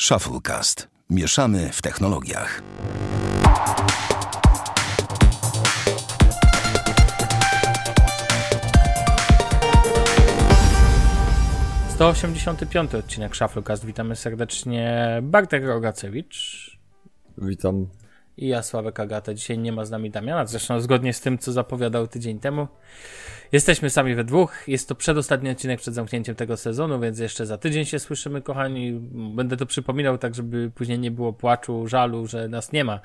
Shufflecast. Mieszamy w technologiach. To 85. odcinek Shufflecast. Witamy serdecznie Bartek Rogacewicz Witam. I ja, Sławek Agata. Dzisiaj nie ma z nami Damiana, zresztą zgodnie z tym, co zapowiadał tydzień temu. Jesteśmy sami we dwóch. Jest to przedostatni odcinek przed zamknięciem tego sezonu, więc jeszcze za tydzień się słyszymy, kochani. Będę to przypominał, tak żeby później nie było płaczu, żalu, że nas nie ma.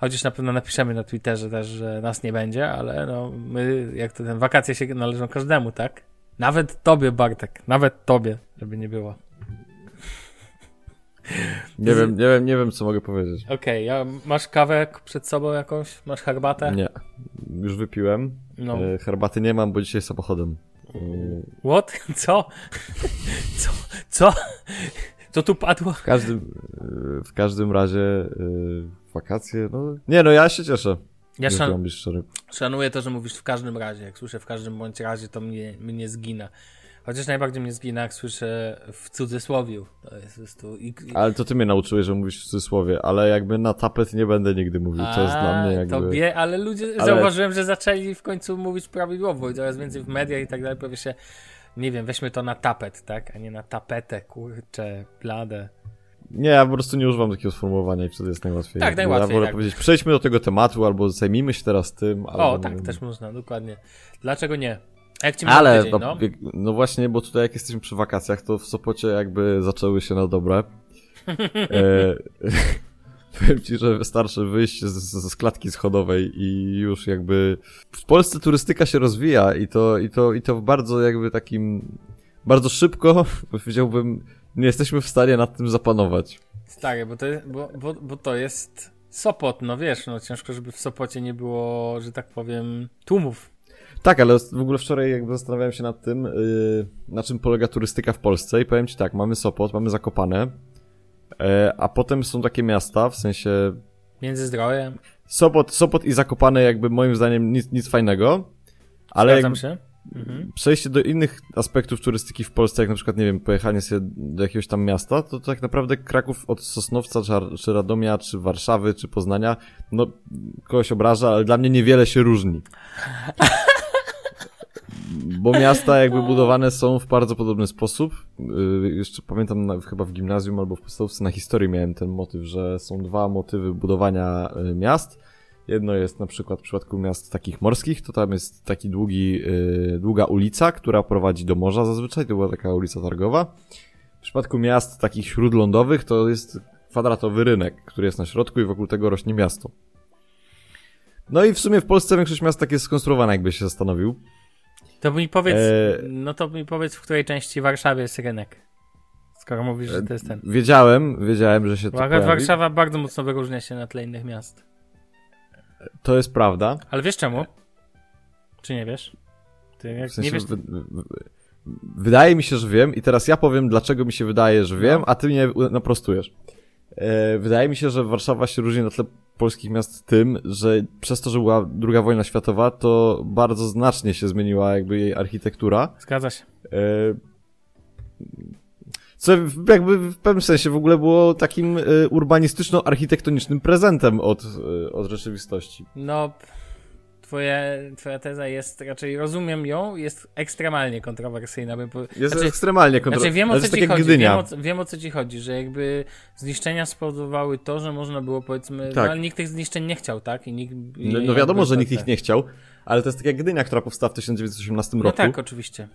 Chociaż na pewno napiszemy na Twitterze też, że nas nie będzie, ale no, my, jak to ten, wakacje się należą każdemu, tak? Nawet tobie, Bartek, nawet tobie, żeby nie było. Nie wiem, nie wiem, nie wiem, co mogę powiedzieć. Okej, ja, masz kawę przed sobą jakąś? Masz herbatę? Nie. Już wypiłem. No. E, Herbaty nie mam, bo dzisiaj samochodem. E, What? Co? Co? Co? Co tu padło? W każdym, e, w każdym razie wakacje, no... Nie, no ja się cieszę. Ja szan szanuję to, że mówisz w każdym razie. Jak słyszę w każdym bądź razie, to mnie, mnie zgina. Chociaż najbardziej mnie zgina, jak słyszę w cudzysłowiu. To jest po prostu... I. Ale to ty mnie nauczyłeś, że mówisz w cudzysłowie, ale jakby na tapet nie będę nigdy mówił. To jest dla mnie jakby... Tobie, ale ludzie, Ale- zauważyłem, że zaczęli w końcu mówić prawidłowo i coraz więcej w mediach i tak dalej powie się, nie wiem, weźmy to na tapet, tak? A nie na tapetę, kurczę, bladę. Nie, ja po prostu nie używam takiego sformułowania i wtedy jest najłatwiej. Tak, najłatwiej, Ja wolę tak. powiedzieć, przejdźmy do tego tematu, albo zajmijmy się teraz tym, O, tak wiem. też można, dokładnie. Dlaczego nie? Ale, tydzień, no, no? no właśnie, bo tutaj jak jesteśmy przy wakacjach, to w Sopocie jakby zaczęły się na dobre. e, powiem ci, że wystarczy wyjść z, z, z klatki schodowej i już jakby w Polsce turystyka się rozwija i to, i to, i to w bardzo jakby takim, bardzo szybko, powiedziałbym, nie jesteśmy w stanie nad tym zapanować. Stary, bo to, jest, bo, bo, bo to jest Sopot, no wiesz, no ciężko, żeby w Sopocie nie było, że tak powiem, tłumów. Tak, ale w ogóle wczoraj jakby zastanawiałem się nad tym, yy, na czym polega turystyka w Polsce i powiem ci tak, mamy Sopot, mamy Zakopane, e, a potem są takie miasta, w sensie Międzyzdroje, Sopot, Sopot i Zakopane jakby moim zdaniem nic, nic fajnego, ale zgadzam się. Mhm. przejście do innych aspektów turystyki w Polsce, jak na przykład, nie wiem, pojechanie sobie do jakiegoś tam miasta, to tak naprawdę Kraków od Sosnowca, czy Radomia, czy Warszawy, czy Poznania, no kogoś obraża, ale dla mnie niewiele się różni. Bo miasta jakby budowane są w bardzo podobny sposób. Yy, jeszcze pamiętam na, chyba w gimnazjum albo w podstawówce na historii miałem ten motyw, że są dwa motywy budowania y, miast. Jedno jest na przykład w przypadku miast takich morskich, to tam jest taki długi, yy, długa ulica, która prowadzi do morza zazwyczaj, to była taka ulica targowa. W przypadku miast takich śródlądowych to jest kwadratowy rynek, który jest na środku i wokół tego rośnie miasto. No i w sumie w Polsce większość miast tak jest skonstruowana, jakby się zastanowił. To mi powiedz, E, no to mi powiedz, w której części Warszawy jest rynek. Skoro mówisz, że to jest ten. Wiedziałem, wiedziałem, że się to pojawi. Warszawa bardzo mocno wyróżnia się na tle innych miast. To jest prawda. Ale wiesz czemu? Czy nie wiesz? Ty W sensie, nie wiesz, wy, wy, wydaje mi się, że wiem i teraz ja powiem, dlaczego mi się wydaje, że wiem, No. a ty mnie naprostujesz. E, wydaje mi się, że Warszawa się różni na tle polskich miast tym, że przez to, że była druga wojna światowa, to bardzo znacznie się zmieniła jakby jej architektura. zgadza się. E, Co jakby w pewnym sensie w ogóle było takim e, urbanistyczno-architektonicznym prezentem od, e, od rzeczywistości. No, twoje, twoja teza jest, raczej rozumiem ją, jest ekstremalnie kontrowersyjna. Bym po... Jest znaczy, ekstremalnie znaczy kontrowersyjny. wiem o ale co to ci tak chodzi, wiem o, wiem o co ci chodzi, że jakby zniszczenia spowodowały to, że można było powiedzmy, Tak. no, ale nikt tych zniszczeń nie chciał, tak? I nikt, i No, no wiadomo, że nikt ich tak. nie chciał, ale to jest tak jak Gdynia, która powstała w 1918 No roku. tak, oczywiście.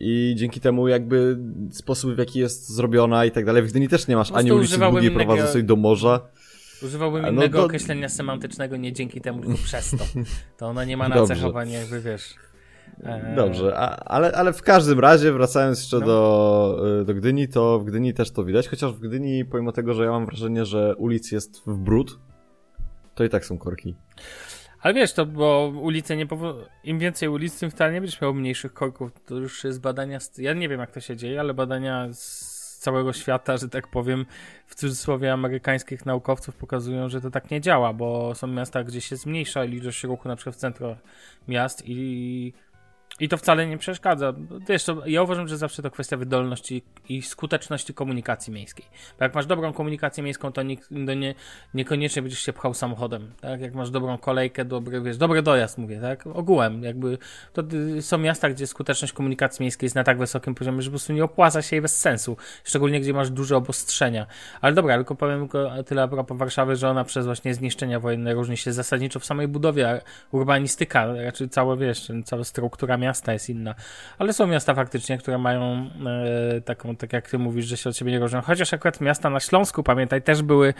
I dzięki temu jakby sposób w jaki jest zrobiona i tak dalej. W Gdyni też nie masz ani ulicy długiej prowadzącej do morza. Używałbym no innego to- określenia semantycznego nie dzięki temu, tylko przez to. To ona nie ma Dobrze. nacechowań jakby, wiesz... e, Dobrze, a, ale, ale w każdym razie, wracając jeszcze No. do, y, do Gdyni, to w Gdyni też to widać, chociaż w Gdyni, pomimo tego, że ja mam wrażenie, że ulic jest w brud, to i tak są korki. Ale wiesz, to bo ulice nie powo... Im więcej ulic, tym wcale nie będziesz miał mniejszych korków. To już jest badania. Z... Ja nie wiem, jak to się dzieje, ale badania z całego świata, że tak powiem, w cudzysłowie amerykańskich naukowców pokazują, że to tak nie działa, bo są miasta, gdzie się zmniejsza ilość ruchu, na przykład w centrum miast i I to wcale nie przeszkadza. Wiesz, to ja uważam, że zawsze to kwestia wydolności i skuteczności komunikacji miejskiej. Bo jak masz dobrą komunikację miejską, to nie, nie, niekoniecznie będziesz się pchał samochodem. Tak? Jak masz dobrą kolejkę, dobry, wiesz, dobry dojazd, mówię, tak? Ogółem, jakby to są miasta, gdzie skuteczność komunikacji miejskiej jest na tak wysokim poziomie, że po prostu nie opłaca się jej bez sensu. Szczególnie, gdzie masz duże obostrzenia. Ale dobra, tylko powiem tylko tyle a propos Warszawy, że ona przez właśnie zniszczenia wojenne różni się zasadniczo w samej budowie. Urbanistyka, raczej cała, wiesz, cała struktura miasta jest inna. Ale są miasta faktycznie, które mają e, taką, tak jak ty mówisz, że się od siebie nie różnią. Chociaż akurat miasta na Śląsku, pamiętaj, też były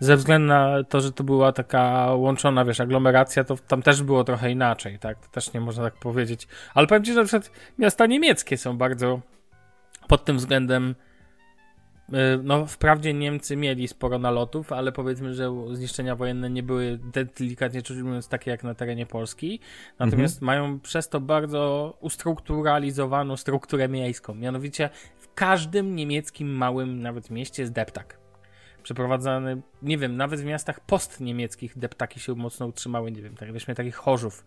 ze względu na to, że to była taka łączona, wiesz, aglomeracja, to tam też było trochę inaczej, tak? To też nie można tak powiedzieć. Ale powiem ci, że na przykład miasta niemieckie są bardzo pod tym względem no, wprawdzie Niemcy mieli sporo nalotów, ale powiedzmy, że zniszczenia wojenne nie były delikatnie rzecz ujmując takie jak na terenie Polski. Natomiast mhm. mają przez to bardzo ustrukturalizowaną strukturę miejską. Mianowicie w każdym niemieckim małym nawet mieście jest deptak. Przeprowadzany, nie wiem, nawet w miastach postniemieckich deptaki się mocno utrzymały, nie wiem, tak, weźmy takich Chorzów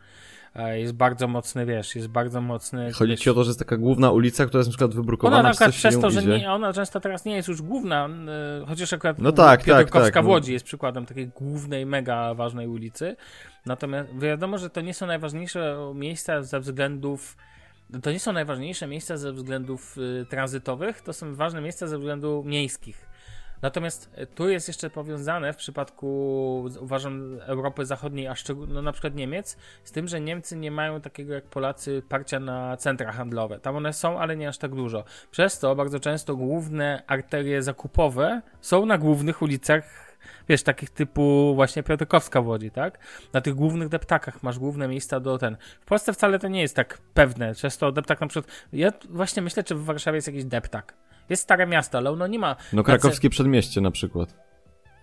jest bardzo mocny, wiesz, jest bardzo mocny. Chodzi wiesz, ci o to, że jest taka główna ulica, która jest na przykład wybrukowana, Ona na przykład przez to, że nie, ona często teraz nie jest już główna, chociaż akurat no tak, Piotrkowska tak, tak, w. Łodzi jest przykładem takiej głównej, mega ważnej ulicy. Natomiast wiadomo, że to nie są najważniejsze miejsca ze względów to nie są najważniejsze miejsca ze względów y, tranzytowych, to są ważne miejsca ze względów miejskich. Natomiast e, tu jest jeszcze powiązane w przypadku, uważam, Europy Zachodniej, a szczególnie no, na przykład Niemiec, z tym, że Niemcy nie mają takiego jak Polacy parcia na centra handlowe. Tam one są, ale nie aż tak dużo. Przez to bardzo często główne arterie zakupowe są na głównych ulicach wiesz, takich typu właśnie Piotrkowska w Łodzi, tak? Na tych głównych deptakach masz główne miejsca do ten. W Polsce wcale to nie jest tak pewne. Często deptak na przykład, ja właśnie myślę, czy w Warszawie jest jakiś deptak. Jest stare miasto, ale ono nie ma... No krakowskie przedmieście na przykład.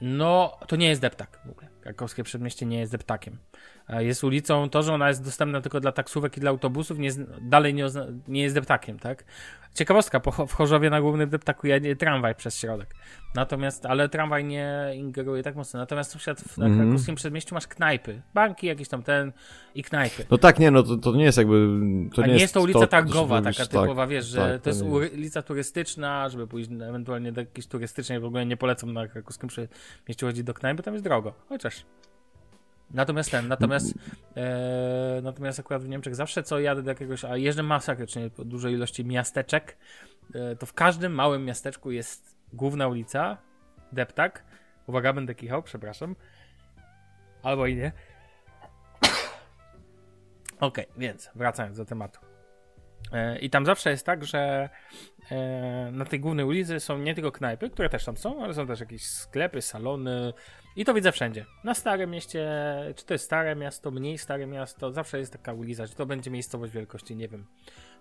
No, to nie jest deptak w ogóle. Krakowskie przedmieście nie jest deptakiem. Jest ulicą, to, że ona jest dostępna tylko dla taksówek i dla autobusów, nie, dalej nie, nie jest deptakiem, tak? Ciekawostka, po, w Chorzowie na głównym deptaku jedzie tramwaj przez środek. Natomiast, ale tramwaj nie ingeruje tak mocno. Natomiast sąsiad w mm -hmm. krakowskim przedmieściu masz knajpy. Banki jakieś tam ten i knajpy. No tak, nie, no to, to nie jest jakby... To A nie, nie jest to ulica to, targowa, taka tak, typowa, wiesz, że tak, to jest ulica turystyczna, żeby pójść ewentualnie do jakiejś turystycznej, w ogóle nie polecam na krakowskim przedmieściu chodzić do knajpy, tam jest drogo. Chociaż Natomiast ten, natomiast e, natomiast akurat w Niemczech zawsze co jadę do jakiegoś, a jeżdżę masakrycznie po dużej ilości miasteczek, e, to w każdym małym miasteczku jest główna ulica, deptak. Uwaga, będę kichał, przepraszam. Albo i nie. Okej, okay, więc wracając do tematu. E, I tam zawsze jest tak, że e, na tej głównej ulicy są nie tylko knajpy, które też tam są, ale są też jakieś sklepy, salony, i to widzę wszędzie. Na starym mieście, czy to jest stare miasto, mniej stare miasto, zawsze jest taka ulica, czy to będzie miejscowość wielkości, nie wiem.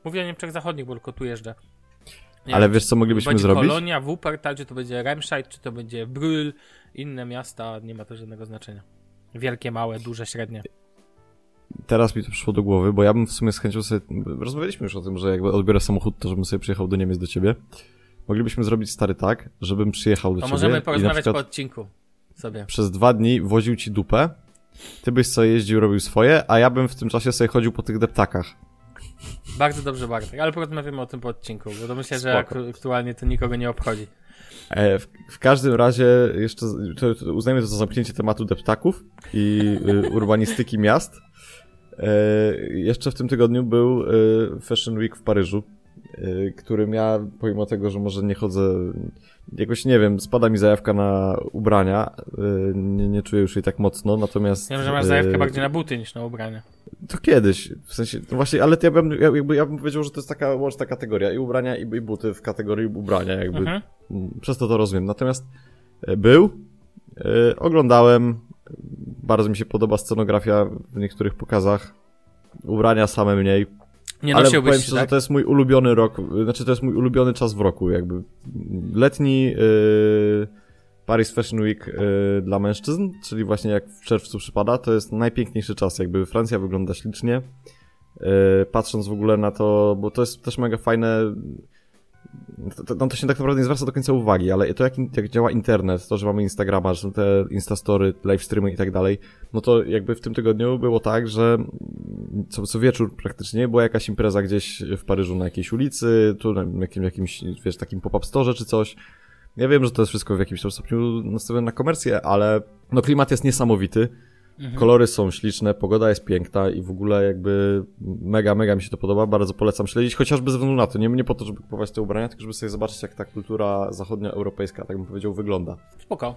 Mówię o Niemczech Zachodnich, bo tylko tu jeżdżę. Nie Ale wiem, wiesz, co moglibyśmy będzie zrobić? Kolonia, Wuppertal, czy to będzie Remscheid, czy to będzie Brühl, inne miasta, nie ma to żadnego znaczenia. Wielkie, małe, duże, średnie. Teraz mi to przyszło do głowy, bo ja bym w sumie z chęcią sobie... Rozmawialiśmy już o tym, że jakby odbiorę samochód, to żebym sobie przyjechał do Niemiec do ciebie. Moglibyśmy zrobić stary tak, żebym przyjechał do to ciebie. To możemy porozmawiać przykład... po odcinku sobie. Przez dwa dni woził ci dupę, ty byś sobie jeździł, robił swoje, a ja bym w tym czasie sobie chodził po tych deptakach. Bardzo dobrze, Bartek, ale porozmawiamy o tym po odcinku, bo to myślę, że aktualnie to nikogo nie obchodzi. E, w, w, każdym razie jeszcze to, to uznajmy to za zamknięcie tematu deptaków i y, urbanistyki miast. E, jeszcze w tym tygodniu był y, Fashion Week w Paryżu, którym ja, pomimo tego, że może nie chodzę jakoś nie wiem, spada mi zajawka na ubrania. Y, nie, nie czuję już jej tak mocno, natomiast. Ja wiem, że masz zajawkę yy, bardziej na buty niż na ubrania. To kiedyś. W sensie, no właśnie, ale ja bym, ja, jakby, ja bym powiedział, że to jest taka łączna kategoria. I ubrania, i, i buty w kategorii ubrania, jakby. Mhm. Przez to to rozumiem. Natomiast y, był, yy, oglądałem. Bardzo mi się podoba scenografia w niektórych pokazach. Ubrania same mniej nie Ale powiem szczerze, tak? że to jest mój ulubiony rok, znaczy to jest mój ulubiony czas w roku, jakby letni yy, Paris Fashion Week yy, dla mężczyzn, czyli właśnie jak w czerwcu przypada, to jest najpiękniejszy czas, jakby Francja wygląda ślicznie, yy, patrząc w ogóle na to, bo to jest też mega fajne, to, no to się tak naprawdę nie zwraca do końca uwagi, ale to jak, jak działa internet, to, że mamy Instagrama, że są te Instastory, live streamy i tak dalej, no to jakby w tym tygodniu było tak, że co, co wieczór praktycznie była jakaś impreza gdzieś w Paryżu na jakiejś ulicy, tu na jakim, jakimś, wiesz, takim pop-up store czy coś. Ja wiem, że to jest wszystko w jakimś tam stopniu nastawione na komercję, ale no klimat jest niesamowity. Mhm. Kolory są śliczne, pogoda jest piękna i w ogóle jakby mega, mega mi się to podoba. Bardzo polecam śledzić, chociażby ze względu na to. Nie, nie po to, żeby kupować te ubrania, tylko żeby sobie zobaczyć, jak ta kultura zachodnioeuropejska, tak bym powiedział, wygląda. Spoko.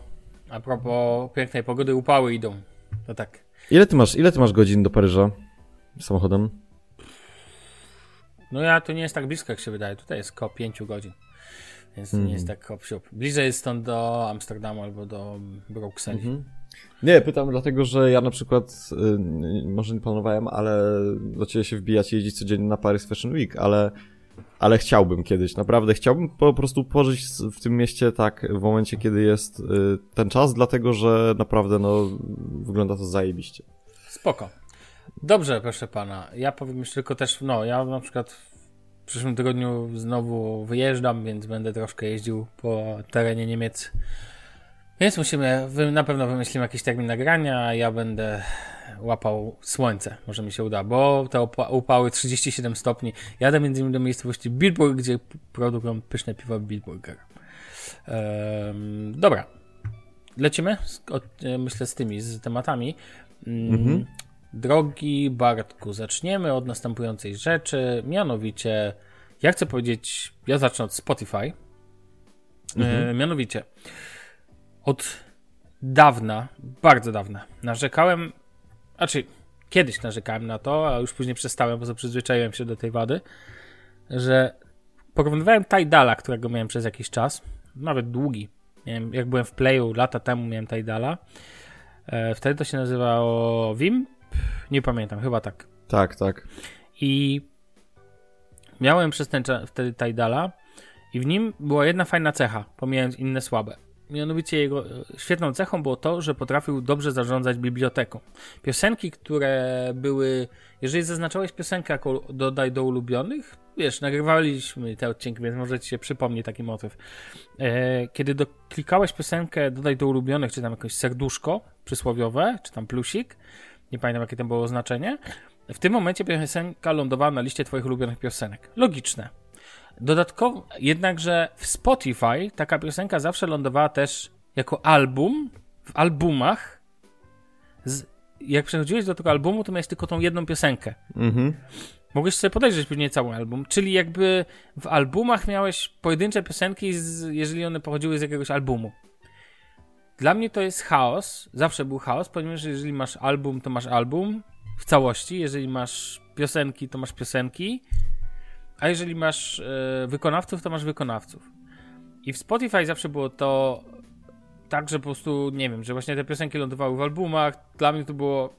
A propos pięknej pogody, upały idą. To tak. Ile ty masz, ile ty masz godzin do Paryża samochodem? No ja to nie jest tak blisko, jak się wydaje. Tutaj jest około 5 godzin. Więc hmm. nie jest tak hop Bliżej jest stąd do Amsterdamu albo do Brukseli. Mhm. Nie, pytam dlatego, że ja na przykład, y, może nie planowałem, ale ciebie się wbijać i jeździć codziennie na Paris Fashion Week, ale, ale chciałbym kiedyś, naprawdę chciałbym po prostu pożyć w tym mieście tak w momencie, kiedy jest y, ten czas, dlatego, że naprawdę no, wygląda to zajebiście. Spoko. Dobrze, proszę pana. Ja powiem jeszcze tylko też, no, ja na przykład w przyszłym tygodniu znowu wyjeżdżam, więc będę troszkę jeździł po terenie Niemiec więc musimy, na pewno wymyślimy jakiś termin nagrania, a ja będę łapał słońce, może mi się uda, bo te upały 37 stopni. Jadę między innymi do miejscowości Bilburg, gdzie produkują pyszne piwo Bilburger. Um, dobra, lecimy, e, myślę, z tymi, z tematami. Mm, mhm. Drogi Bartku, zaczniemy od następującej rzeczy, mianowicie, ja chcę powiedzieć, ja zacznę od Spotify. E, mhm. E, mianowicie, od dawna, bardzo dawna, narzekałem, znaczy kiedyś narzekałem na to, a już później przestałem, bo przyzwyczaiłem się do tej wady, że porównywałem Tidala, którego miałem przez jakiś czas, nawet długi. Miałem, jak byłem w Playu lata temu, miałem Tidala. E, wtedy to się nazywało Vim? Nie pamiętam, chyba tak. Tak, tak. I miałem przez ten czas wtedy Tidala i w nim była jedna fajna cecha, pomijając inne słabe. Mianowicie jego e, świetną cechą było to, że potrafił dobrze zarządzać biblioteką. Piosenki, które były. Jeżeli zaznaczałeś piosenkę jako dodaj do ulubionych, wiesz, nagrywaliśmy te odcinki, więc może ci się przypomni taki motyw. E, kiedy do, klikałeś piosenkę dodaj do ulubionych, czy tam jakieś serduszko przysłowiowe, czy tam plusik, nie pamiętam jakie tam było znaczenie, w tym momencie piosenka lądowała na liście twoich ulubionych piosenek. Logiczne. Dodatkowo, jednakże w Spotify taka piosenka zawsze lądowała też jako album, w albumach. Z, jak przechodziłeś do tego albumu, to miałeś tylko tą jedną piosenkę. Mhm. Mogłeś sobie podejrzeć później cały album, czyli jakby w albumach miałeś pojedyncze piosenki, z, jeżeli one pochodziły z jakiegoś albumu. Dla mnie to jest chaos, zawsze był chaos, ponieważ jeżeli masz album, to masz album w całości, jeżeli masz piosenki, to masz piosenki, a jeżeli masz e, wykonawców, to masz wykonawców. I w Spotify zawsze było to tak, że po prostu, nie wiem, że właśnie te piosenki lądowały w albumach. Dla mnie to było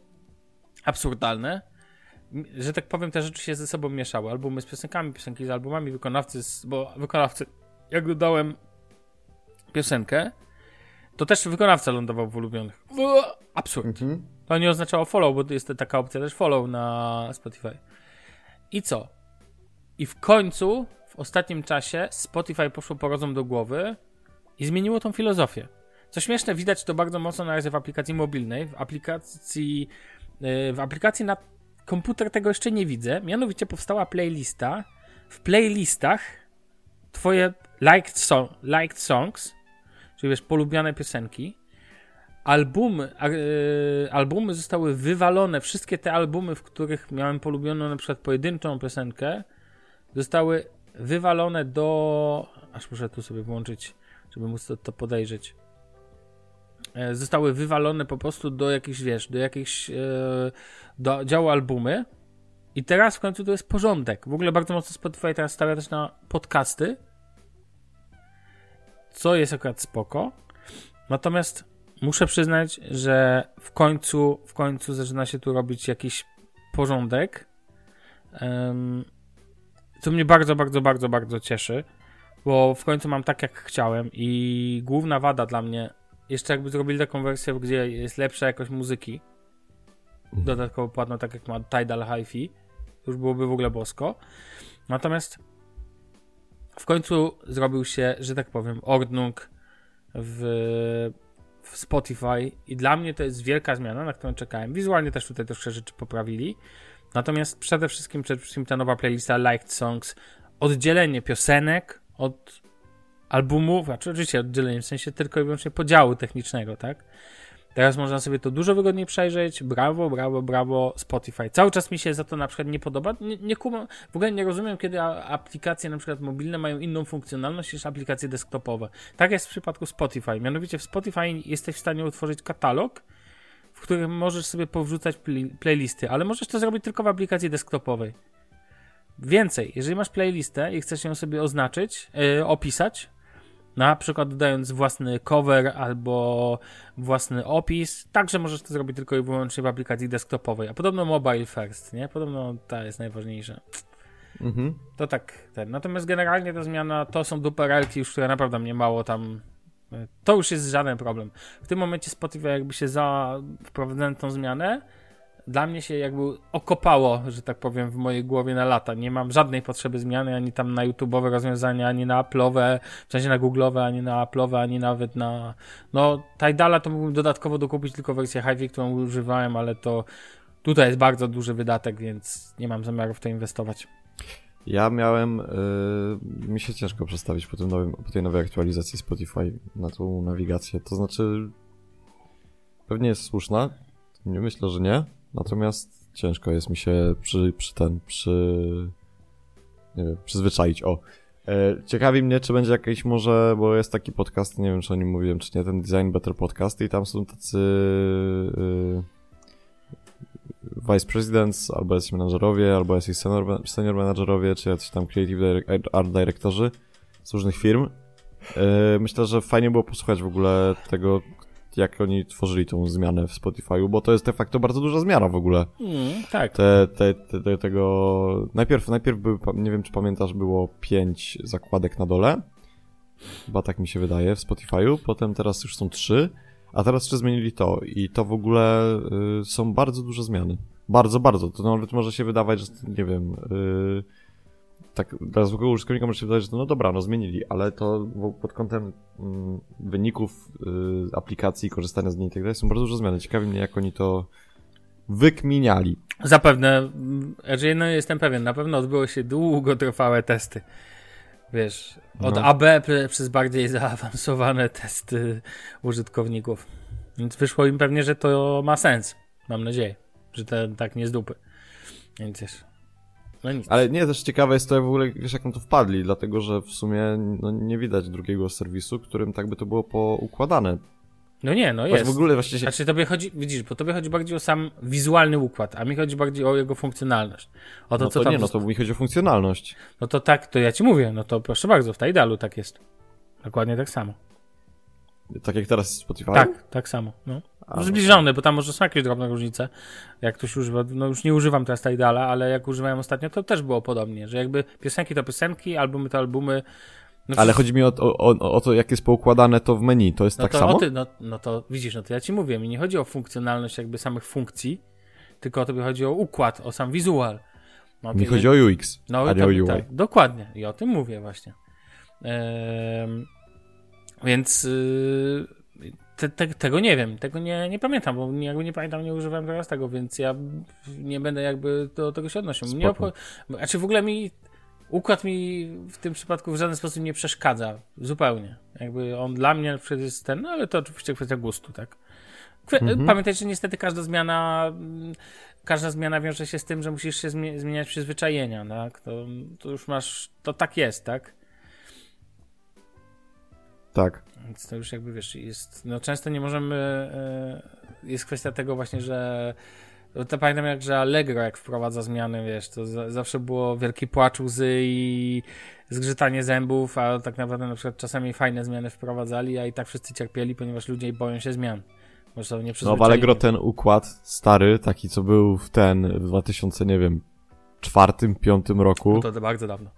absurdalne. Że tak powiem, te rzeczy się ze sobą mieszały. Albumy z piosenkami, piosenki z albumami, wykonawcy, z, bo wykonawcy, jak dodałem piosenkę, to też wykonawca lądował w ulubionych. Absurd. Mhm. To nie oznaczało follow, bo jest taka opcja też follow na Spotify. I co? I w końcu, w ostatnim czasie, Spotify poszło po rozum do głowy i zmieniło tą filozofię. Co śmieszne, widać to bardzo mocno na razie w aplikacji mobilnej. W aplikacji, yy, w aplikacji na komputer tego jeszcze nie widzę. Mianowicie powstała playlista. W playlistach twoje liked, song, liked songs, czyli wiesz, polubiane piosenki, albumy, yy, albumy zostały wywalone, wszystkie te albumy, w których miałem polubioną na przykład pojedynczą piosenkę, zostały wywalone do. Aż muszę tu sobie włączyć, żeby móc to, to podejrzeć. E, zostały wywalone po prostu do jakichś, wiesz, do jakichś e, do działu albumy. I teraz w końcu to jest porządek. W ogóle bardzo mocno Spotify teraz stawia też na podcasty. Co jest akurat spoko. Natomiast muszę przyznać, że w końcu, w końcu zaczyna się tu robić jakiś porządek. Um, co mnie bardzo, bardzo, bardzo, bardzo cieszy, bo w końcu mam tak, jak chciałem i główna wada dla mnie, jeszcze jakby zrobili taką wersję, gdzie jest lepsza jakość muzyki, mhm. dodatkowo płatno, tak jak ma Tidal Hi-Fi, już byłoby w ogóle bosko. Natomiast w końcu zrobił się, że tak powiem, Ordnung w, w Spotify i dla mnie to jest wielka zmiana, na którą czekałem. Wizualnie też tutaj troszkę rzeczy poprawili. Natomiast przede wszystkim, przede wszystkim ta nowa playlista Liked Songs, oddzielenie piosenek od albumów, znaczy oczywiście oddzielenie w sensie tylko i wyłącznie podziału technicznego, tak? Teraz można sobie to dużo wygodniej przejrzeć. Brawo, brawo, brawo Spotify. Cały czas mi się za to na przykład nie podoba. Nie, nie kumam, w ogóle nie rozumiem, kiedy aplikacje na przykład mobilne mają inną funkcjonalność niż aplikacje desktopowe. Tak jest w przypadku Spotify. Mianowicie w Spotify jesteś w stanie utworzyć katalog, w którym możesz sobie powrzucać play playlisty, ale możesz to zrobić tylko w aplikacji desktopowej. Więcej, jeżeli masz playlistę i chcesz ją sobie oznaczyć, yy, opisać, na przykład dodając własny cover albo własny opis, także możesz to zrobić tylko i wyłącznie w aplikacji desktopowej, a podobno mobile first, nie? Podobno ta jest najważniejsza. Mhm. To tak ten. Natomiast generalnie ta zmiana to są duperelki już, które naprawdę mnie mało tam to już jest żaden problem. W tym momencie Spotify jakby się za wprowadzając tą zmianę, dla mnie się jakby okopało, że tak powiem, w mojej głowie na lata. Nie mam żadnej potrzeby zmiany ani tam na YouTube'owe rozwiązania, ani na Apple'owe, w sensie na Google'owe, ani na Apple'owe, ani nawet na... No, Tidala to mógłbym dodatkowo dokupić tylko wersję Hive, którą używałem, ale to tutaj jest bardzo duży wydatek, więc nie mam zamiaru w to inwestować. Ja miałem, yy, mi się ciężko przestawić po, tym nowym, po tej nowej aktualizacji Spotify na tą nawigację. To znaczy, pewnie jest słuszna, nie myślę, że nie, natomiast ciężko jest mi się przy, przy ten, przy, nie wiem, przyzwyczaić. O, e, Ciekawi mnie, czy będzie jakiś może, bo jest taki podcast, nie wiem, czy o nim mówiłem, czy nie, ten Design Better Podcast i tam są tacy yy, vice presidents, albo jacyś menadżerowie, albo jacyś senior, senior menadżerowie, czy jacyś tam creative art dyrektorzy z różnych firm. E, myślę, że fajnie było posłuchać w ogóle tego, jak oni tworzyli tą zmianę w Spotify'u, bo to jest de facto bardzo duża zmiana w ogóle. Mm, tak. Te, te, te, te, tego... Najpierw, najpierw były, nie wiem czy pamiętasz, było pięć zakładek na dole. Chyba tak mi się wydaje w Spotify'u. Potem teraz już są trzy. A teraz jeszcze zmienili to i to w ogóle y, są bardzo duże zmiany. Bardzo, bardzo. To nawet może się wydawać, że nie wiem, y, tak dla zwykłego użytkownika może się wydawać, że no dobra, no zmienili, ale to pod kątem y, wyników y, aplikacji, korzystania z niej i tak dalej są bardzo duże zmiany. Ciekawi mnie, jak oni to wykminiali. Zapewne, znaczy no jestem pewien, na pewno odbyły się długotrwałe testy. Wiesz, od no. AB przez bardziej zaawansowane testy użytkowników. Więc wyszło im pewnie, że to ma sens. Mam nadzieję, że to tak nie z dupy. Więc wiesz. No nic. Ale nie, też ciekawe jest to w ogóle, wiesz, jak na to wpadli, dlatego że w sumie no, nie widać drugiego serwisu, którym tak by to było poukładane. No nie, no jest. w ogóle właściwie... Znaczy tobie chodzi, widzisz, bo tobie chodzi bardziej o sam wizualny układ, a mi chodzi bardziej o jego funkcjonalność. O to, no co to nie, no to mi chodzi o funkcjonalność. No to tak, to ja ci mówię, no to proszę bardzo, w Tidalu tak jest. Dokładnie tak samo. Tak jak teraz Spotify? Tak, tak samo, no. A, Zbliżone, no bo tam może są jakieś drobne różnice. Jak ktoś używa, no już nie używam teraz Tidala, ale jak używałem ostatnio, to też było podobnie, że jakby piosenki to piosenki, albumy to albumy, no Ale chodzi mi o, o, o, to, jak jest poukładane to w meni, to jest no tak to, samo? Ty, no, no to widzisz, no to ja ci mówię, mi nie chodzi o funkcjonalność jakby samych funkcji, tylko o tobie chodzi o układ, o sam wizual. No, mi chodzi o UX, no, a nie o UI. Tak, dokładnie, i o tym mówię właśnie. Ehm, więc yy, te, te, tego nie wiem, tego nie, nie pamiętam, bo jakby nie pamiętam, nie używałem teraz tego, więc ja nie będę jakby do tego się odnosił. Mnie obcho- znaczy w ogóle mi układ mi w tym przypadku w żaden sposób nie przeszkadza. Zupełnie. Jakby on dla mnie jest ten, no ale to oczywiście kwestia gustu, tak. mhm. Pamiętaj, że niestety każda zmiana każda zmiana wiąże się z tym, że musisz się zmieniać przyzwyczajenia, tak? To, to już masz, to tak jest, tak? Tak. Więc to już jakby wiesz, jest, no często nie możemy, e, jest kwestia tego właśnie, że to pamiętam jak, że Allegro jak wprowadza zmiany, wiesz, to za, zawsze było wielki płacz łzy i zgrzytanie zębów, a tak naprawdę na przykład czasami fajne zmiany wprowadzali, a i tak wszyscy cierpieli, ponieważ ludzie boją się zmian. Może nie no w Allegro ten układ stary, taki co był w ten, w 2000, nie wiem, czwartym, piątym roku. No to, to bardzo dawno.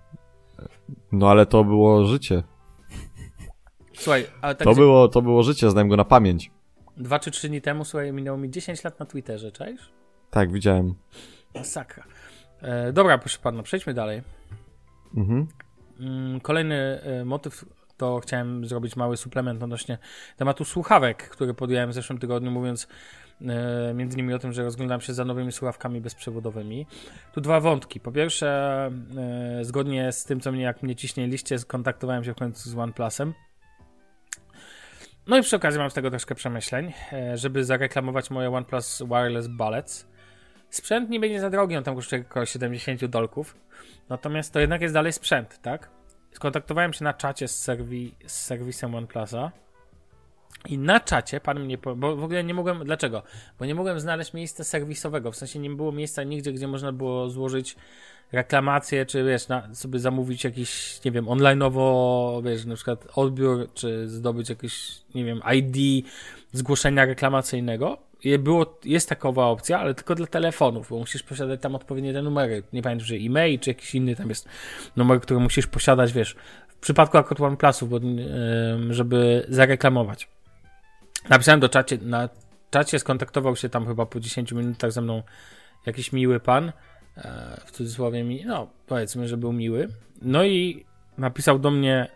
No ale to było życie. Słuchaj, ale tak to, było, to było życie, znam go na pamięć. Dwa czy trzy dni temu, słuchaj, minęło mi 10 lat na Twitterze, czaisz? Tak, widziałem. Masakra. E, dobra, proszę pana, przejdźmy dalej. Mhm. mm, kolejny y, motyw to chciałem zrobić mały suplement odnośnie tematu słuchawek, który podjąłem w zeszłym tygodniu, mówiąc e, między innymi o tym, że rozglądam się za nowymi słuchawkami bezprzewodowymi. Tu dwa wątki. Po pierwsze, e, zgodnie z tym, co mnie, jak mnie ciśnie liście, skontaktowałem się w końcu z OnePlusem. No i przy okazji mam z tego troszkę przemyśleń, e, żeby zareklamować moje OnePlus Wireless Bullets. Sprzęt nie będzie za drogi, on tam kosztuje około 70 dolków. Natomiast to jednak jest dalej sprzęt, tak? skontaktowałem się na czacie z, serwi, z serwisem OnePlusa i na czacie pan mnie, bo w ogóle nie mogłem, dlaczego? Bo nie mogłem znaleźć miejsca serwisowego, w sensie nie było miejsca nigdzie, gdzie można było złożyć reklamację, czy wiesz, na, sobie zamówić jakiś, nie wiem, online'owo, wiesz, na przykład odbiór, czy zdobyć jakieś, nie wiem, ID zgłoszenia reklamacyjnego było, jest takowa opcja, ale tylko dla telefonów, bo musisz posiadać tam odpowiednie te numery. Nie pamiętam, że e-mail czy jakiś inny tam jest numer, który musisz posiadać, wiesz, w przypadku akurat OnePlusów, bo, żeby zareklamować. Napisałem do czacie, na czacie skontaktował się tam chyba po 10 minutach ze mną jakiś miły pan, e, w cudzysłowie mi, no powiedzmy, że był miły. No i napisał do mnie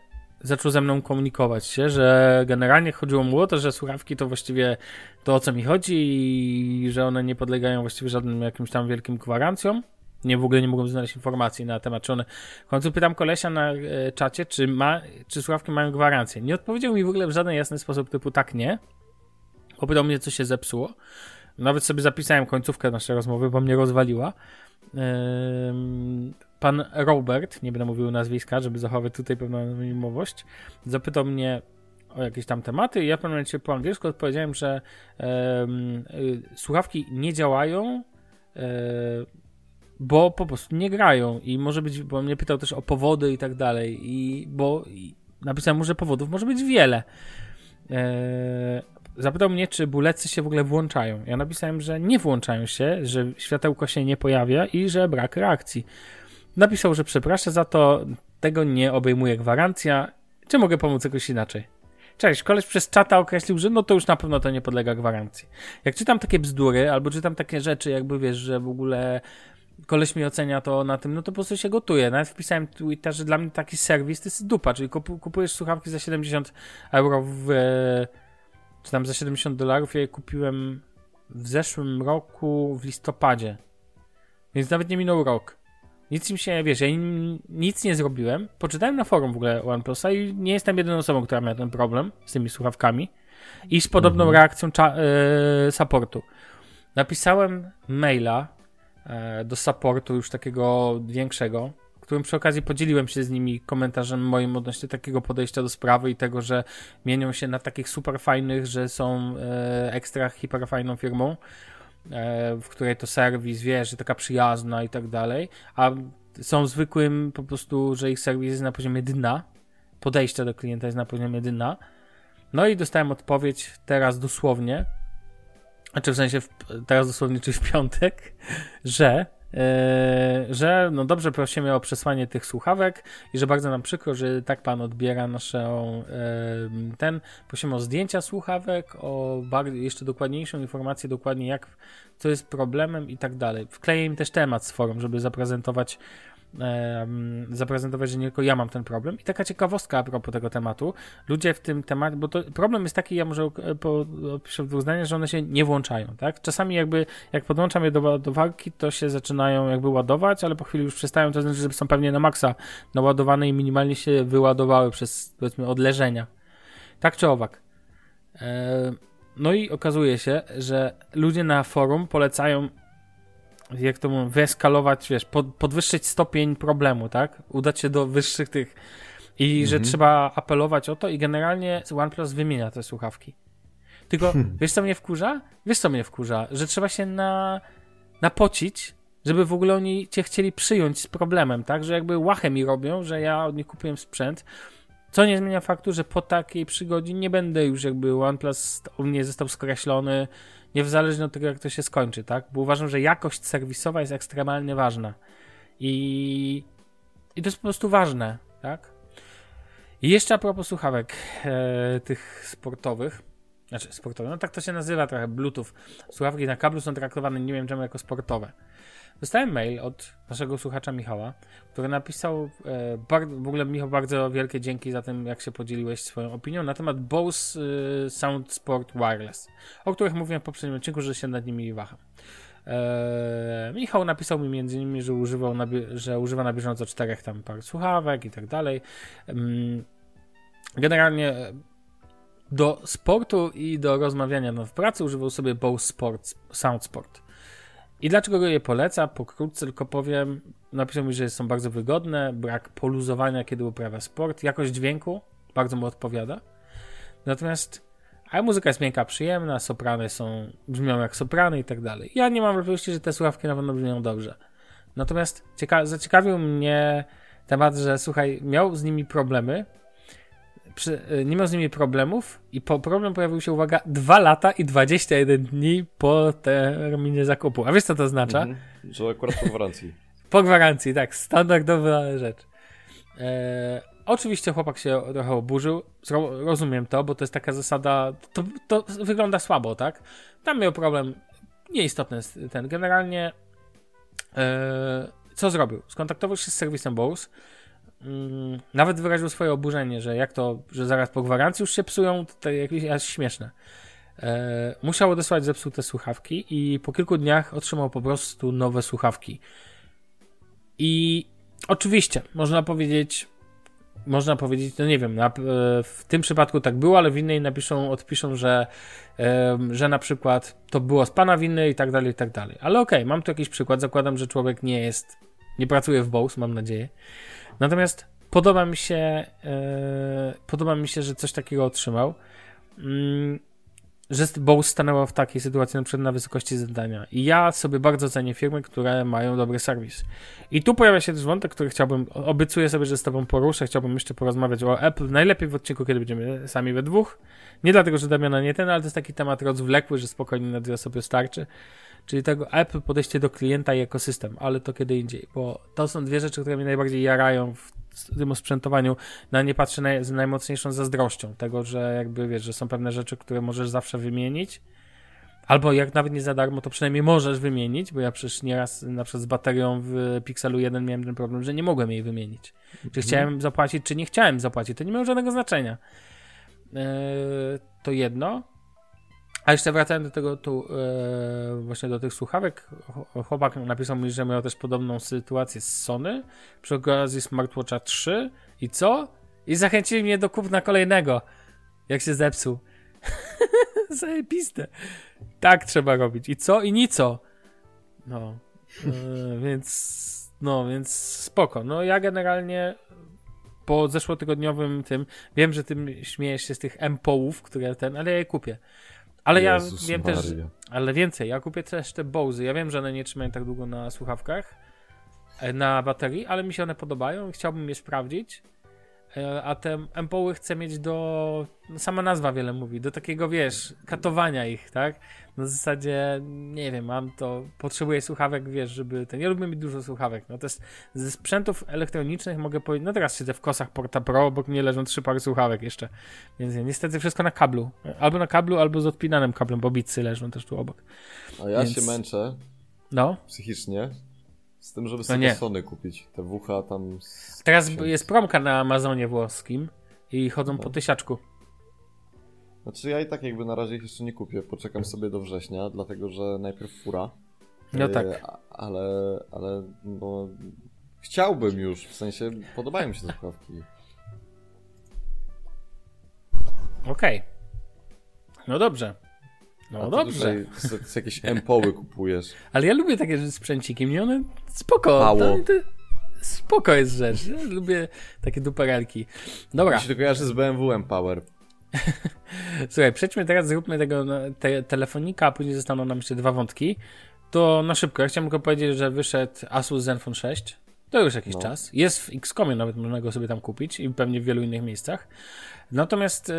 zaczął ze mną komunikować się, że generalnie chodziło mu o to, że słuchawki to właściwie to o co mi chodzi i że one nie podlegają właściwie żadnym jakimś tam wielkim gwarancjom. Nie, w ogóle nie mogłem znaleźć informacji na temat, czy one... W końcu pytam kolesia na e, czacie, czy, ma, czy słuchawki mają gwarancję. Nie odpowiedział mi w ogóle w żaden jasny sposób typu tak, nie. Popytał mnie, co się zepsuło. Nawet sobie zapisałem końcówkę naszej rozmowy, bo mnie rozwaliła. Yy, pan Robert, nie będę mówił nazwiska, żeby zachować tutaj pewną anonimowość, zapytał mnie o jakieś tam tematy i ja w pewnym momencie po angielsku odpowiedziałem, że y, słuchawki nie działają, y, bo po prostu nie grają i może być, bo mnie pytał też o powody i tak dalej i bo i napisałem mu, że powodów może być wiele. Y, zapytał mnie, czy bulecy się w ogóle włączają. Ja napisałem, że nie włączają się, że światełko się nie pojawia i że brak reakcji. Napisał, że przepraszam za to, tego nie obejmuje gwarancja. Czy mogę pomóc jakoś inaczej? Cześć, koleś przez czata określił, że no to już na pewno to nie podlega gwarancji. Jak czytam takie bzdury, albo czytam takie rzeczy, jakby wiesz, że w ogóle koleś mi ocenia to na tym, no to po prostu się gotuje. Nawet wpisałem Twitter, że dla mnie taki serwis to jest dupa, czyli kupujesz słuchawki za 70 euro w, czy tam za 70 dolarów, ja je kupiłem w zeszłym roku w listopadzie. Więc nawet nie minął rok. Nic im się, wiesz, ja nic nie zrobiłem. Poczytałem na forum w ogóle OnePlusa i nie jestem jedyną osobą, która miała ten problem z tymi słuchawkami i z podobną mhm. reakcją yy, supportu. Napisałem maila yy, do supportu już takiego większego, którym przy okazji podzieliłem się z nimi komentarzem moim odnośnie takiego podejścia do sprawy i tego, że mienią się na takich super fajnych, że są yy, ekstra hiper fajną firmą. E, w której to serwis, wiesz, że taka przyjazna i tak dalej, a są zwykłym po prostu, że ich serwis jest na poziomie dna, podejście do klienta jest na poziomie dna. No i dostałem odpowiedź teraz dosłownie, znaczy w sensie w, teraz dosłownie, czyli w piątek, że że no dobrze prosimy o przesłanie tych słuchawek i że bardzo nam przykro, że tak pan odbiera naszą yy, ten, prosimy o zdjęcia słuchawek, o jeszcze dokładniejszą informację dokładnie jak, co jest problemem i tak dalej. Wkleję im też temat z forum, żeby zaprezentować zaprezentować, że nie tylko ja mam ten problem. I taka ciekawostka a propos tego tematu. Ludzie w tym temacie, bo to problem jest taki, ja może opiszę w dwóch zdaniach, że one się nie włączają, tak? Czasami jakby, jak podłączam je do ładowarki, to się zaczynają jakby ładować, ale po chwili już przestają, to znaczy, że są pewnie na maksa naładowane i minimalnie się wyładowały przez, powiedzmy, odleżenia. Tak czy owak. No i okazuje się, że ludzie na forum polecają jak to mówią, wyeskalować, wiesz, pod, podwyższyć stopień problemu, tak? Udać się do wyższych tych i mhm. że trzeba apelować o to i generalnie OnePlus wymienia te słuchawki. Tylko, hmm. wiesz co mnie wkurza? Wiesz co mnie wkurza? Że trzeba się na, napocić, żeby w ogóle oni cię chcieli przyjąć z problemem, tak? Że jakby łachę mi robią, że ja od nich kupiłem sprzęt, co nie zmienia faktu, że po takiej przygodzie nie będę już jakby OnePlus u mnie został skreślony, niezależnie od tego, jak to się skończy, tak? Bo uważam, że jakość serwisowa jest ekstremalnie ważna. I, i to jest po prostu ważne, tak? I jeszcze a propos słuchawek e, tych sportowych. Znaczy sportowe, no tak to się nazywa trochę, Bluetooth. Słuchawki na kablu są traktowane, nie wiem czemu, jako sportowe. Dostałem mail od naszego słuchacza Michała, który napisał, e, w ogóle Michał, bardzo wielkie dzięki za tym, jak się podzieliłeś swoją opinią na temat Bose e, Sound Sport Wireless, o których mówiłem w poprzednim odcinku, że się nad nimi waham. E, Michał napisał mi między innymi, że, używał na, że używa na bieżąco czterech tam par słuchawek i tak dalej. Generalnie do sportu i do rozmawiania no, w pracy używał sobie Bose Sport, Sound Sport. I dlaczego go je poleca? Pokrótce tylko powiem, napisał mi, że są bardzo wygodne, brak poluzowania, kiedy uprawia sport, jakość dźwięku bardzo mu odpowiada. Natomiast a muzyka jest miękka, przyjemna, soprany są, brzmią jak soprany i tak dalej. Ja nie mam wątpliwości, że te słuchawki na pewno brzmią dobrze. Natomiast cieka- zaciekawił mnie temat, że słuchaj, miał z nimi problemy, przy, y, nie miał z nimi problemów i po, problem pojawił się, uwaga, 2 lata i 21 dni po terminie zakupu. A wiesz co to oznacza? Mhm. Że akurat po gwarancji. Po gwarancji, tak, standardowa rzecz. E, oczywiście chłopak się trochę oburzył, rozumiem to, bo to jest taka zasada, to, to wygląda słabo, tak? Tam miał problem, nieistotny jest ten. Generalnie e, co zrobił? Skontaktował się z serwisem Bose, mm, nawet wyraził swoje oburzenie, że jak to, że zaraz po gwarancji już się psują, to jakieś aż śmieszne. E, musiał odesłać zepsute słuchawki i po kilku dniach otrzymał po prostu nowe słuchawki. I oczywiście, można powiedzieć, można powiedzieć, no nie wiem, na, e, w tym przypadku tak było, ale w innej napiszą, odpiszą, że, e, że na przykład to było z pana winy i tak dalej, i tak dalej. Ale okej, okay, mam tu jakiś przykład, zakładam, że człowiek nie jest, nie pracuje w Bose, mam nadzieję. Natomiast podoba mi się, e, podoba mi się, że coś takiego otrzymał. Mm, że Bose stanęła w takiej sytuacji na na wysokości zadania. I ja sobie bardzo cenię firmy, które mają dobry serwis. I tu pojawia się też wątek, który chciałbym, obiecuję sobie, że z tobą poruszę, chciałbym jeszcze porozmawiać o Apple, najlepiej w odcinku, kiedy będziemy sami we dwóch. Nie dlatego, że Damiana nie ten, ale to jest taki temat rozwlekły, że spokojnie na dwie osoby starczy. Czyli tego Apple podejście do klienta i ekosystem, ale to kiedy indziej, bo to są dwie rzeczy, które mnie najbardziej jarają w tym osprzętowaniu. Na nie patrzę naj, z najmocniejszą zazdrością tego, że jakby wiesz, że są pewne rzeczy, które możesz zawsze wymienić. Albo jak nawet nie za darmo, to przynajmniej możesz wymienić, bo ja przecież nieraz na przykład z baterią w Pixelu 1 miałem ten problem, że nie mogłem jej wymienić. Czy Mhm. chciałem zapłacić, czy nie chciałem zapłacić, to nie miało żadnego znaczenia. Eee, to jedno. A jeszcze wracając do tego tu, e, właśnie do tych słuchawek, chłopak napisał mi, że miał też podobną sytuację z Sony przy okazji Smartwatcha 3 i co? I zachęcili mnie do kupna kolejnego, jak się zepsuł. Zajebiste. Tak trzeba robić. I co? I nico. No. E, więc, no, więc spoko. No ja generalnie po zeszłotygodniowym tym, wiem, że tym śmiejesz się z tych M-połów, które ten, ale ja je kupię. Ale Jezus ja wiem Maria. też, ale więcej, ja kupię też te Bose. Ja wiem, że one nie trzymają tak długo na słuchawkach, e, na baterii, ale mi się one podobają i chciałbym je sprawdzić. E, A te empoły chcę mieć do. No sama nazwa wiele mówi, do takiego wiesz, katowania ich, tak? Na zasadzie, nie wiem, mam to. Potrzebuję słuchawek, wiesz, żeby ten. Ja lubię mieć dużo słuchawek. No to jest ze sprzętów elektronicznych mogę powiedzieć. No teraz siedzę w kosach Porta Pro, obok mnie leżą trzy pary słuchawek jeszcze. Więc nie, niestety wszystko na kablu. Albo na kablu, albo z odpinanym kablem, bo bicy leżą też tu obok. A ja Więc- się męczę No. psychicznie z tym, żeby No sobie nie. Sony kupić. Te wucha tam... z- Teraz jest promka na Amazonie włoskim i chodzą po tysiaczku. Znaczy ja i tak jakby na razie ich jeszcze nie kupię, poczekam sobie do września, dlatego że najpierw fura. No E, tak. Ale, ale no, chciałbym już, w sensie podobają mi się te słuchawki. Okej. No dobrze. No dobrze. Tutaj z, z jakieś empoły kupujesz. Ale ja lubię takie sprzęciki. Mnie one spoko. Mało. To, to spoko jest rzecz. Ja lubię takie duperelki. Dobra, Mi się to kojarzy z BMW Empower. słuchaj, przejdźmy teraz, zróbmy tego te, telefonika, a później zostaną nam jeszcze dwa wątki. To na szybko. Ja chciałem tylko powiedzieć, że wyszedł Asus Zenfone 6. To już jakiś No. czas. Jest w Xcomie, nawet można go sobie tam kupić i pewnie w wielu innych miejscach. Natomiast e,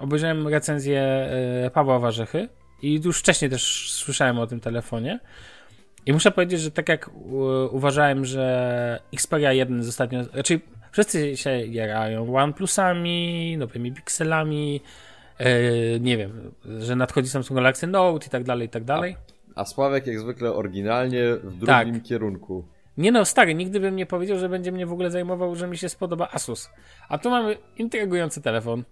obejrzałem recenzję e, Pawła Warzychy i już wcześniej też słyszałem o tym telefonie. I muszę powiedzieć, że tak jak u, uważałem, że Xperia 1 z ostatnio, znaczy wszyscy się jarają OnePlusami, nowymi pikselami, e, nie wiem, że nadchodzi Samsung Galaxy Note i tak dalej, i tak dalej. A Sławek jak zwykle oryginalnie w drugim Tak. kierunku. Nie no, stary, nigdy bym nie powiedział, że będzie mnie w ogóle zajmował, że mi się spodoba Asus. A tu mamy intrygujący telefon,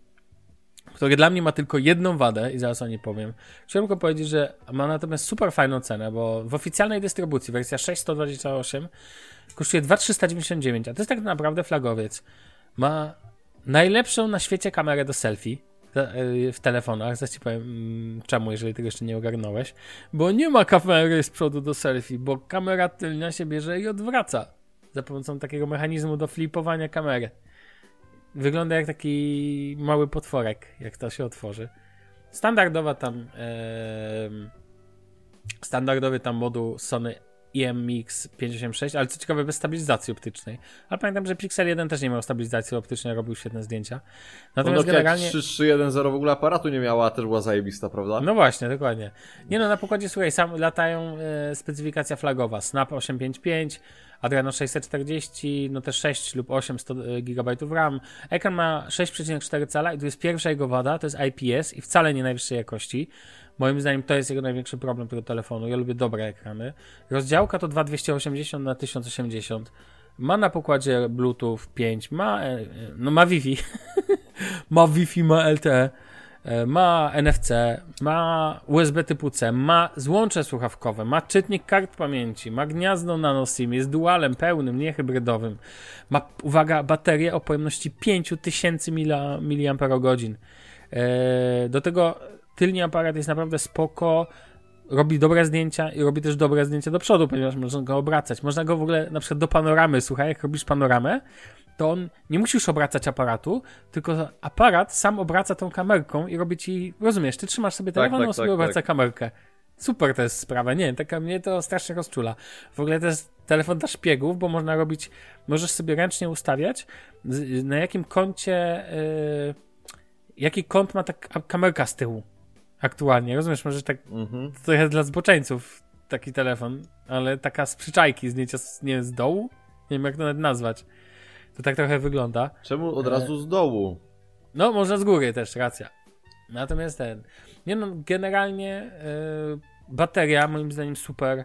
który dla mnie ma tylko jedną wadę i zaraz o niej powiem. Chciałem tylko powiedzieć, że ma natomiast super fajną cenę, bo w oficjalnej dystrybucji wersja 628 kosztuje 2399, a to jest tak naprawdę flagowiec. Ma najlepszą na świecie kamerę do selfie y, w telefonach. Zaraz ci powiem mm, czemu, jeżeli tego jeszcze nie ogarnąłeś. Bo nie ma kamery z przodu do selfie, bo kamera tylnia się bierze i odwraca za pomocą takiego mechanizmu do flipowania kamery. Wygląda jak taki mały potworek, jak to się otworzy. Standardowa tam em, standardowy tam moduł Sony IMX 586, ale co ciekawe bez stabilizacji optycznej. Ale pamiętam, że Pixel 1 też nie miał stabilizacji optycznej, robił świetne zdjęcia. Natomiast Nokia generalnie... 3310 w ogóle aparatu nie miała, a też była zajebista, prawda? No właśnie, dokładnie. Nie no, na pokładzie, słuchaj, sam latają e, specyfikacja flagowa, Snap 855, Adreno 640, no też 6 lub 8 100 GB RAM. Ekran ma 6,4 cala i tu jest pierwsza jego wada, to jest IPS i wcale nie najwyższej jakości. Moim zdaniem to jest jego największy problem tego telefonu. Ja lubię dobre ekrany. Rozdziałka to 2280 na 1080. Ma na pokładzie Bluetooth 5, ma, e, e, no ma Wi-Fi, ma Wi-Fi, ma LTE. E, ma NFC, ma USB typu C, ma złącze słuchawkowe, ma czytnik kart pamięci, ma gniazdo nano SIM, jest dualem pełnym, nie hybrydowym. Ma, uwaga, baterię o pojemności 5000 mila- mAh. Do tego tylny aparat jest naprawdę spoko, robi dobre zdjęcia i robi też dobre zdjęcia do przodu, ponieważ można go obracać. Można go w ogóle na przykład do panoramy, słuchaj, jak robisz panoramę, to on nie musisz obracać aparatu, tylko aparat sam obraca tą kamerką i robi ci, rozumiesz, ty trzymasz sobie telefon, tak, on sobie tak, obraca tak. kamerkę. Super to jest sprawa, nie, taka mnie to strasznie rozczula. W ogóle to jest telefon dla szpiegów, bo można robić, możesz sobie ręcznie ustawiać, na jakim kącie, yy, jaki kąt ma ta kamerka z tyłu aktualnie, rozumiesz, możesz tak Mhm. to jest dla zboczeńców taki telefon, ale taka z przyczajki, zdjęcia z, nie z dołu? Nie wiem jak to nawet nazwać. To tak trochę wygląda. Czemu od E, razu z dołu? No, można z góry też, racja. Natomiast ten. Nie no, generalnie e, bateria moim zdaniem super.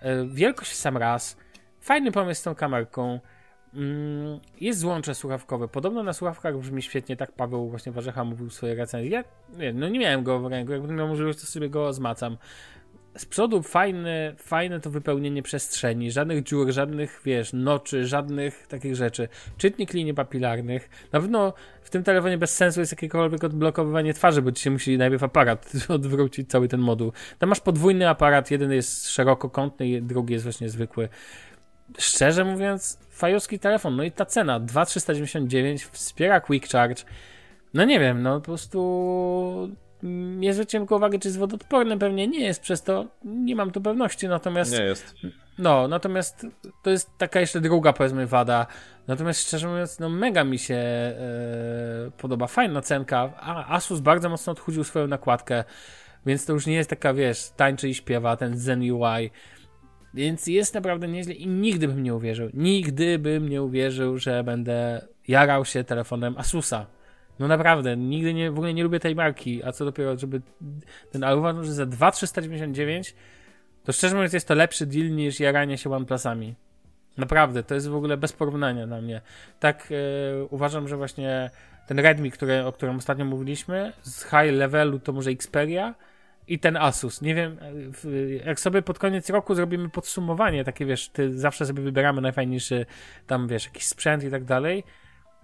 E, wielkość w sam raz. Fajny pomysł z tą kamerką. Mm, jest złącze słuchawkowe. Podobno na słuchawkach brzmi świetnie, tak Paweł właśnie Warzecha mówił w swojej recenzji. Ja nie, no nie miałem go w ręku, jakbym miał możliwość, to sobie go zmacam. Z przodu fajne, fajne to wypełnienie przestrzeni, żadnych dziur, żadnych, wiesz, noczy, żadnych takich rzeczy. Czytnik linii papilarnych. Na pewno w tym telefonie bez sensu jest jakiekolwiek odblokowywanie twarzy, bo ci się musi najpierw aparat odwrócić, cały ten moduł. Tam masz podwójny aparat, jeden jest szerokokątny, drugi jest właśnie zwykły. Szczerze mówiąc, fajowski telefon, no i ta cena, 2,399, wspiera Quick Charge. No nie wiem, no po prostu mm, nie zwróciłem tylko uwagi, czy jest wodoodporny, pewnie nie jest, przez to nie mam tu pewności, natomiast Nie jest. no, natomiast to jest taka jeszcze druga, powiedzmy, wada. Natomiast szczerze mówiąc, no mega mi się e, podoba. Fajna cenka. A Asus bardzo mocno odchudził swoją nakładkę, więc to już nie jest taka, wiesz, tańczy i śpiewa, ten Zen UI. Więc jest naprawdę nieźle i nigdy bym nie uwierzył, nigdy bym nie uwierzył, że będę jarał się telefonem Asusa. No naprawdę, nigdy nie, w ogóle nie lubię tej marki, a co dopiero, żeby ten, ale uważam, że za 2,399 to szczerze mówiąc jest to lepszy deal niż jaranie się OnePlusami. Naprawdę, to jest w ogóle bez porównania dla mnie. Tak e, uważam, że właśnie ten Redmi, który, o którym ostatnio mówiliśmy, z high levelu to może Xperia i ten Asus. Nie wiem, e, jak sobie pod koniec roku zrobimy podsumowanie, takie wiesz, ty zawsze sobie wybieramy najfajniejszy tam wiesz, jakiś sprzęt i tak dalej.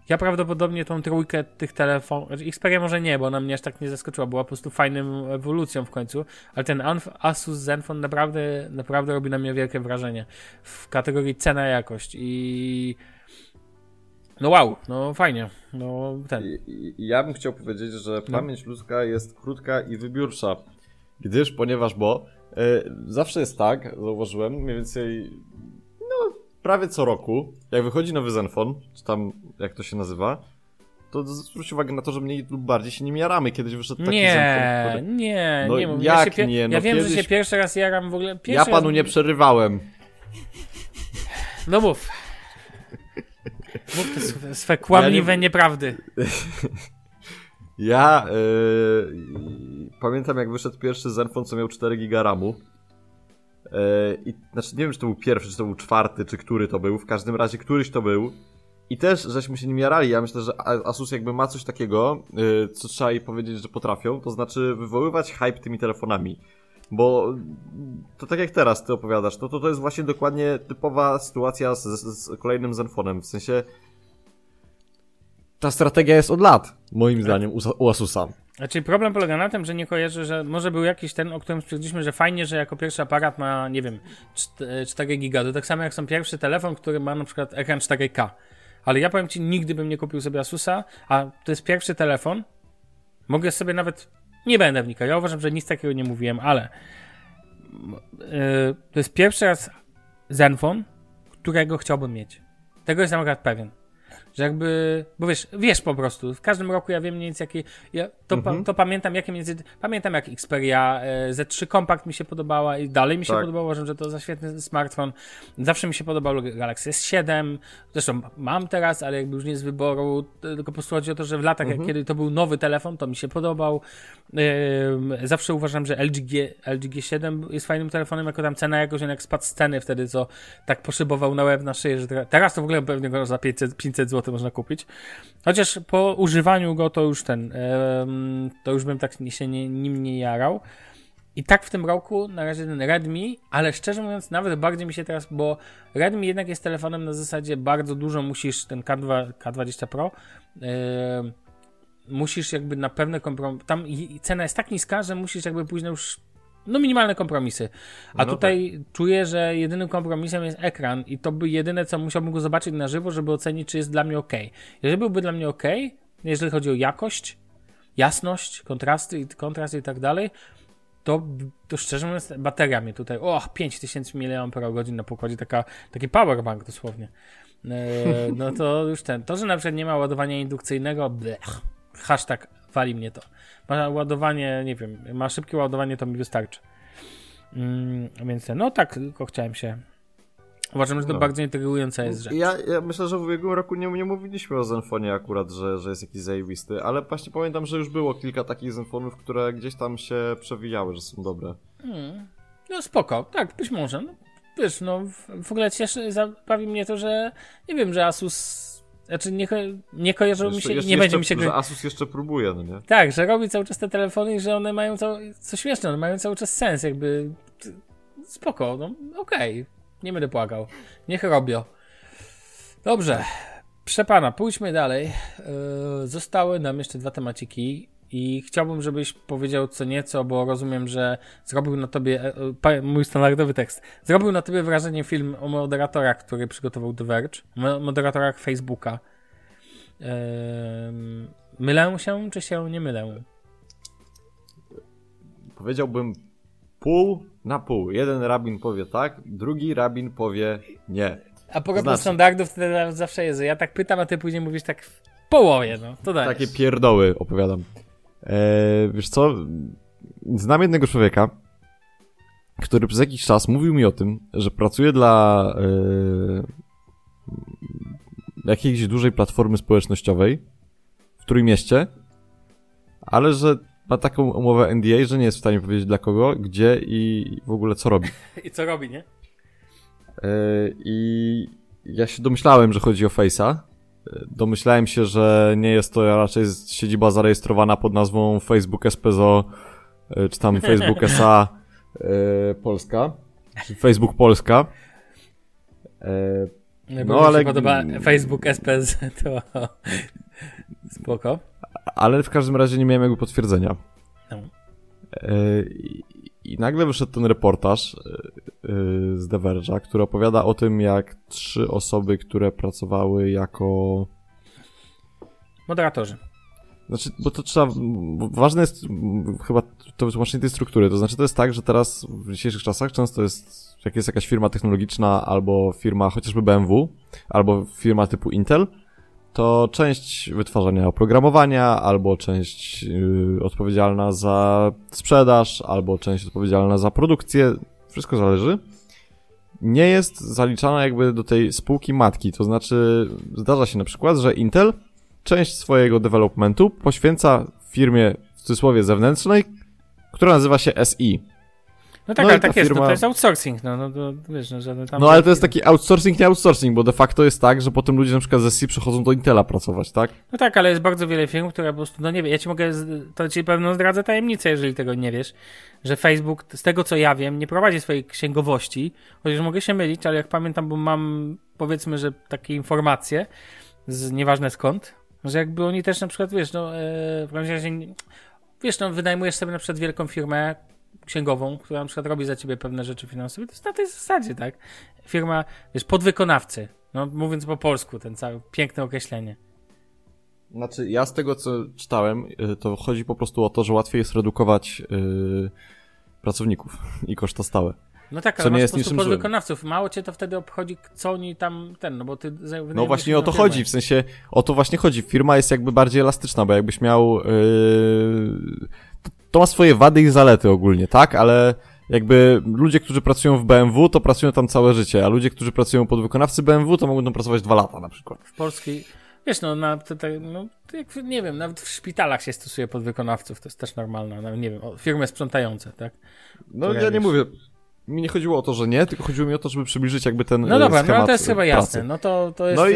Ja prawdopodobnie tą trójkę tych telefonów, znaczy Xperia może nie, bo ona mnie aż tak nie zaskoczyła, była po prostu fajnym ewolucją w końcu, ale ten Asus Zenfone naprawdę, naprawdę robi na mnie wielkie wrażenie w kategorii cena-jakość i no wow, no fajnie, no ten. Ja bym chciał powiedzieć, że pamięć ludzka jest krótka i wybiórcza. Gdyż, ponieważ, bo e, zawsze jest tak, zauważyłem, mniej więcej no, prawie co roku, jak wychodzi nowy Zenfone, czy tam jak to się nazywa, to zwróć uwagę na to, że mniej lub bardziej się nim jaramy. Kiedyś wyszedł taki Nie, Zenfone, który... nie, No nie mów. jak ja nie? No ja wiem, że kiedyś- się pierwszy raz jaram w ogóle. Ja Pierwszy panu raz... nie przerywałem. No mów. Mów te swe, swe kłamliwe Ja nie- nieprawdy. Ja yy, pamiętam jak wyszedł pierwszy Zenfone, co miał 4 giga RAMu. Yy, I znaczy nie wiem, czy to był pierwszy, czy to był czwarty, czy który to był. W każdym razie któryś to był. I też żeśmy się nim jarali. Ja myślę, że Asus jakby ma coś takiego, yy, co trzeba jej powiedzieć, że potrafią, to znaczy wywoływać hype tymi telefonami. Bo to tak jak teraz ty opowiadasz, to, to, to jest właśnie dokładnie typowa sytuacja z, z kolejnym Zenfonem. W sensie ta strategia jest od lat, moim zdaniem, u, Asusa. Znaczy problem polega na tym, że nie kojarzę, że może był jakiś ten, o którym stwierdziliśmy, że fajnie, że jako pierwszy aparat ma, nie wiem, 4 giga. To tak samo jak są pierwszy telefon, który ma na przykład ekran 4K. Ale ja powiem ci, nigdy bym nie kupił sobie Asusa, a to jest pierwszy telefon. Mogę sobie nawet, nie będę wnikał, ja uważam, że nic takiego nie mówiłem, ale yy, to jest pierwszy raz Zenfone, którego chciałbym mieć. Tego jestem akurat pewien. Że jakby, bo wiesz, wiesz po prostu, w każdym roku ja wiem mniej więcej jakie, ja to, mhm. pa, to pamiętam jakie więcej, pamiętam jak Xperia e, Z3 Compact mi się podobała i dalej mi się tak. podobało, uważam, że to za świetny smartfon. Zawsze mi się podobał Galaxy S7, zresztą mam teraz, ale jakby już nie z wyboru, tylko po prostu chodzi o to, że w latach, mhm. jak kiedy to był nowy telefon, to mi się podobał. Zawsze uważam, że LG, G, LG G7 jest fajnym telefonem, jako tam cena jakoś, jak spadł z ceny wtedy, co tak poszybował na łeb na szyję, że teraz to w ogóle pewnie go za 500, 500 zł można kupić. Chociaż po używaniu go to już ten, to już bym tak się nie, nim nie jarał. I tak w tym roku na razie ten Redmi, ale szczerze mówiąc, nawet bardziej mi się teraz, bo Redmi jednak jest telefonem na zasadzie bardzo dużo musisz, ten K2, K20 Pro, yy, musisz jakby na pewne kompromisy, tam cena jest tak niska, że musisz jakby później już no minimalne kompromisy. A no tutaj tak. czuję, że jedynym kompromisem jest ekran i to by jedyne, co musiałbym go zobaczyć na żywo, żeby ocenić, czy jest dla mnie ok. Jeżeli byłby dla mnie ok, jeżeli chodzi o jakość, jasność, kontrasty kontrast i tak dalej, to, to szczerze mówiąc, bateria mnie tutaj, o, 5000 mAh na pokładzie, taka, taki powerbank dosłownie. E, no to już ten, to, że na przykład nie ma ładowania indukcyjnego, blech, hashtag wali mnie to. Ma ładowanie, nie wiem, ma szybkie ładowanie, to mi wystarczy. Mm, więc no tak, tylko chciałem się. Uważam, że to no. bardzo intrygująca jest rzecz. Ja, ja, myślę, że w ubiegłym roku nie, nie mówiliśmy o Zenfonie akurat, że, że jest jakiś zajebisty, ale właśnie pamiętam, że już było kilka takich Zenfonów, które gdzieś tam się przewijały, że są dobre. Hmm. No spoko, tak, być może. No, wiesz, no w, w ogóle cieszy, zabawi mnie to, że nie wiem, że Asus znaczy nie, ko nie kojarzą mi się, jeszcze, nie będzie mi się... Że Asus jeszcze próbuje, no nie? Tak, że robi cały czas te telefony i że one mają, cały, co śmieszne, one mają cały czas sens, jakby spoko, no okej, okay. nie będę płakał, niech robią. Dobrze, przepana, pójdźmy dalej. Yy, zostały nam jeszcze dwa temaciki i chciałbym, żebyś powiedział co nieco, bo rozumiem, że zrobił na tobie, e, mój standardowy tekst, zrobił na tobie wrażenie film o moderatorach, który przygotował The Verge, moderatorach Facebooka. Mylę się, czy się nie mylę? Powiedziałbym pół na pół. Jeden rabin powie tak, drugi rabin powie nie. A propos znaczy... standardów, to zawsze jest, ja tak pytam, a ty później mówisz tak w połowie, no. To Takie pierdoły opowiadam. Eee, wiesz co? Znam jednego człowieka, który przez jakiś czas mówił mi o tym, że pracuje dla e, jakiejś dużej platformy społecznościowej w Trójmieście, ale że ma taką umowę NDA, że nie jest w stanie powiedzieć dla kogo, gdzie i w ogóle co robi. I co robi, nie? E, I ja się domyślałem, że chodzi o Face'a, Domyślałem się, że nie jest to raczej siedziba zarejestrowana pod nazwą Facebook SPZO, e, czy tam Facebook SA e, Polska, czy Facebook Polska. E, no, ale... się podoba Facebook SPZ, to spoko. Ale w każdym razie nie miałem jakby potwierdzenia. No. I nagle wyszedł ten reportaż z The Verge'a, który opowiada o tym, jak trzy osoby, które pracowały jako... Moderatorzy. Znaczy, bo to trzeba, ważne jest chyba to wytłumaczenie tej struktury, to znaczy to jest tak, że teraz w dzisiejszych czasach często jest, jak jest jakaś firma technologiczna albo firma chociażby BMW, albo firma typu Intel, to część wytwarzania oprogramowania, albo część yy, odpowiedzialna za sprzedaż, albo część odpowiedzialna za produkcję, wszystko zależy, nie jest zaliczana jakby do tej spółki matki. To znaczy, zdarza się na przykład, że Intel część swojego developmentu poświęca firmie w cudzysłowie zewnętrznej, która nazywa się SI. No tak, No ale ta tak jest, firma- no to jest outsourcing, no, no to wiesz, no, żaden tam... No ale to jest taki outsourcing, nie outsourcing, bo de facto jest tak, że potem ludzie na przykład ze SI przechodzą do Intela pracować, tak? No tak, ale jest bardzo wiele firm, które po prostu, no nie wiem, ja ci mogę, to ci pewno zdradzę tajemnicę, jeżeli tego nie wiesz, że Facebook, z tego co ja wiem, nie prowadzi swojej księgowości, chociaż mogę się mylić, ale jak pamiętam, bo mam, powiedzmy, że takie informacje, z nieważne skąd, że jakby oni też na przykład, wiesz, no, e, w każdym razie, wiesz, no, wynajmujesz sobie na przykład wielką firmę księgową, która na przykład robi za ciebie pewne rzeczy finansowe, to jest na tej zasadzie, tak? Firma, wiesz, podwykonawcy, no, mówiąc po polsku, ten cały, piękne określenie. Znaczy, ja z tego co czytałem, y, to chodzi po prostu o to, że łatwiej jest redukować y, pracowników i koszta stałe. No tak, Co ale nie masz jest niczym złym. podwykonawców. Mało cię to wtedy obchodzi, co oni tam, ten, no bo ty... No właśnie o to chodzi, w sensie o to właśnie chodzi. Firma jest jakby bardziej elastyczna, bo jakbyś miał. Yy, to- ma swoje wady i zalety ogólnie, tak? Ale jakby ludzie, którzy pracują w BMW, to pracują tam całe życie, a ludzie, którzy pracują pod wykonawcy BMW, to mogą tam pracować dwa lata na przykład. W polskiej... Wiesz, no, na, to, tak, no to jak, nie wiem, nawet w szpitalach się stosuje podwykonawców, to jest też normalne, nawet nie wiem, o, firmy sprzątające, tak? No Które ja nie wiesz. mówię. Mi nie chodziło o to, że nie, tylko chodziło mi o to, żeby przybliżyć jakby ten. No e, dobra, no to jest chyba pracy. jasne, no to, to jest... No i.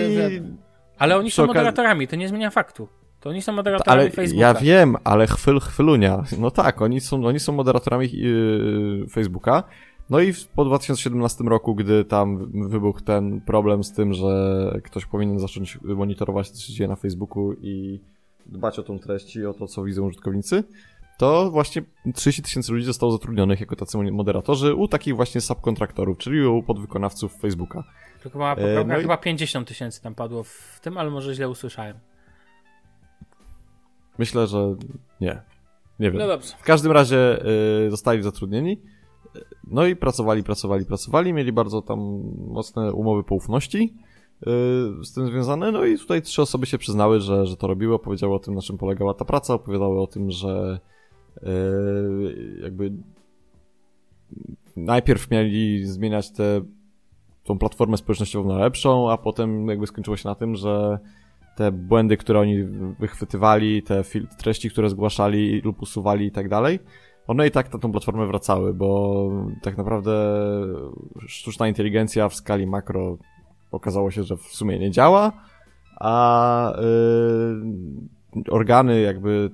Ale oni są moderatorami, to nie zmienia faktu. To oni są moderatorami Ale Facebooka. ja wiem, ale chwyl chwylunia. No tak, oni są, oni są moderatorami yy, Facebooka. No i w- po 2017 roku, gdy tam wybuchł ten problem z tym, że ktoś powinien zacząć monitorować, co się dzieje na Facebooku i dbać o tą treść i o to, co widzą użytkownicy, to właśnie 30 tysięcy ludzi zostało zatrudnionych jako tacy moderatorzy u takich właśnie subkontraktorów, czyli u podwykonawców Facebooka. Tylko E, no i- chyba 50 tysięcy tam padło w tym, ale może źle usłyszałem. Myślę, że nie. Nie wiem. No dobrze. W każdym razie y, zostali zatrudnieni. No i pracowali, pracowali, pracowali. Mieli bardzo tam mocne umowy poufności y, z tym związane. No i tutaj trzy osoby się przyznały, że, że to robiły. Opowiedziały o tym, na czym polegała ta praca. Opowiadały o tym, że jakby najpierw mieli zmieniać tę tą platformę społecznościową na lepszą, a potem jakby skończyło się na tym, że te błędy, które oni wychwytywali, te treści, które zgłaszali lub usuwali i tak dalej, one i tak na tą platformę wracały, bo tak naprawdę sztuczna inteligencja w skali makro okazało się, że w sumie nie działa, a yy, organy jakby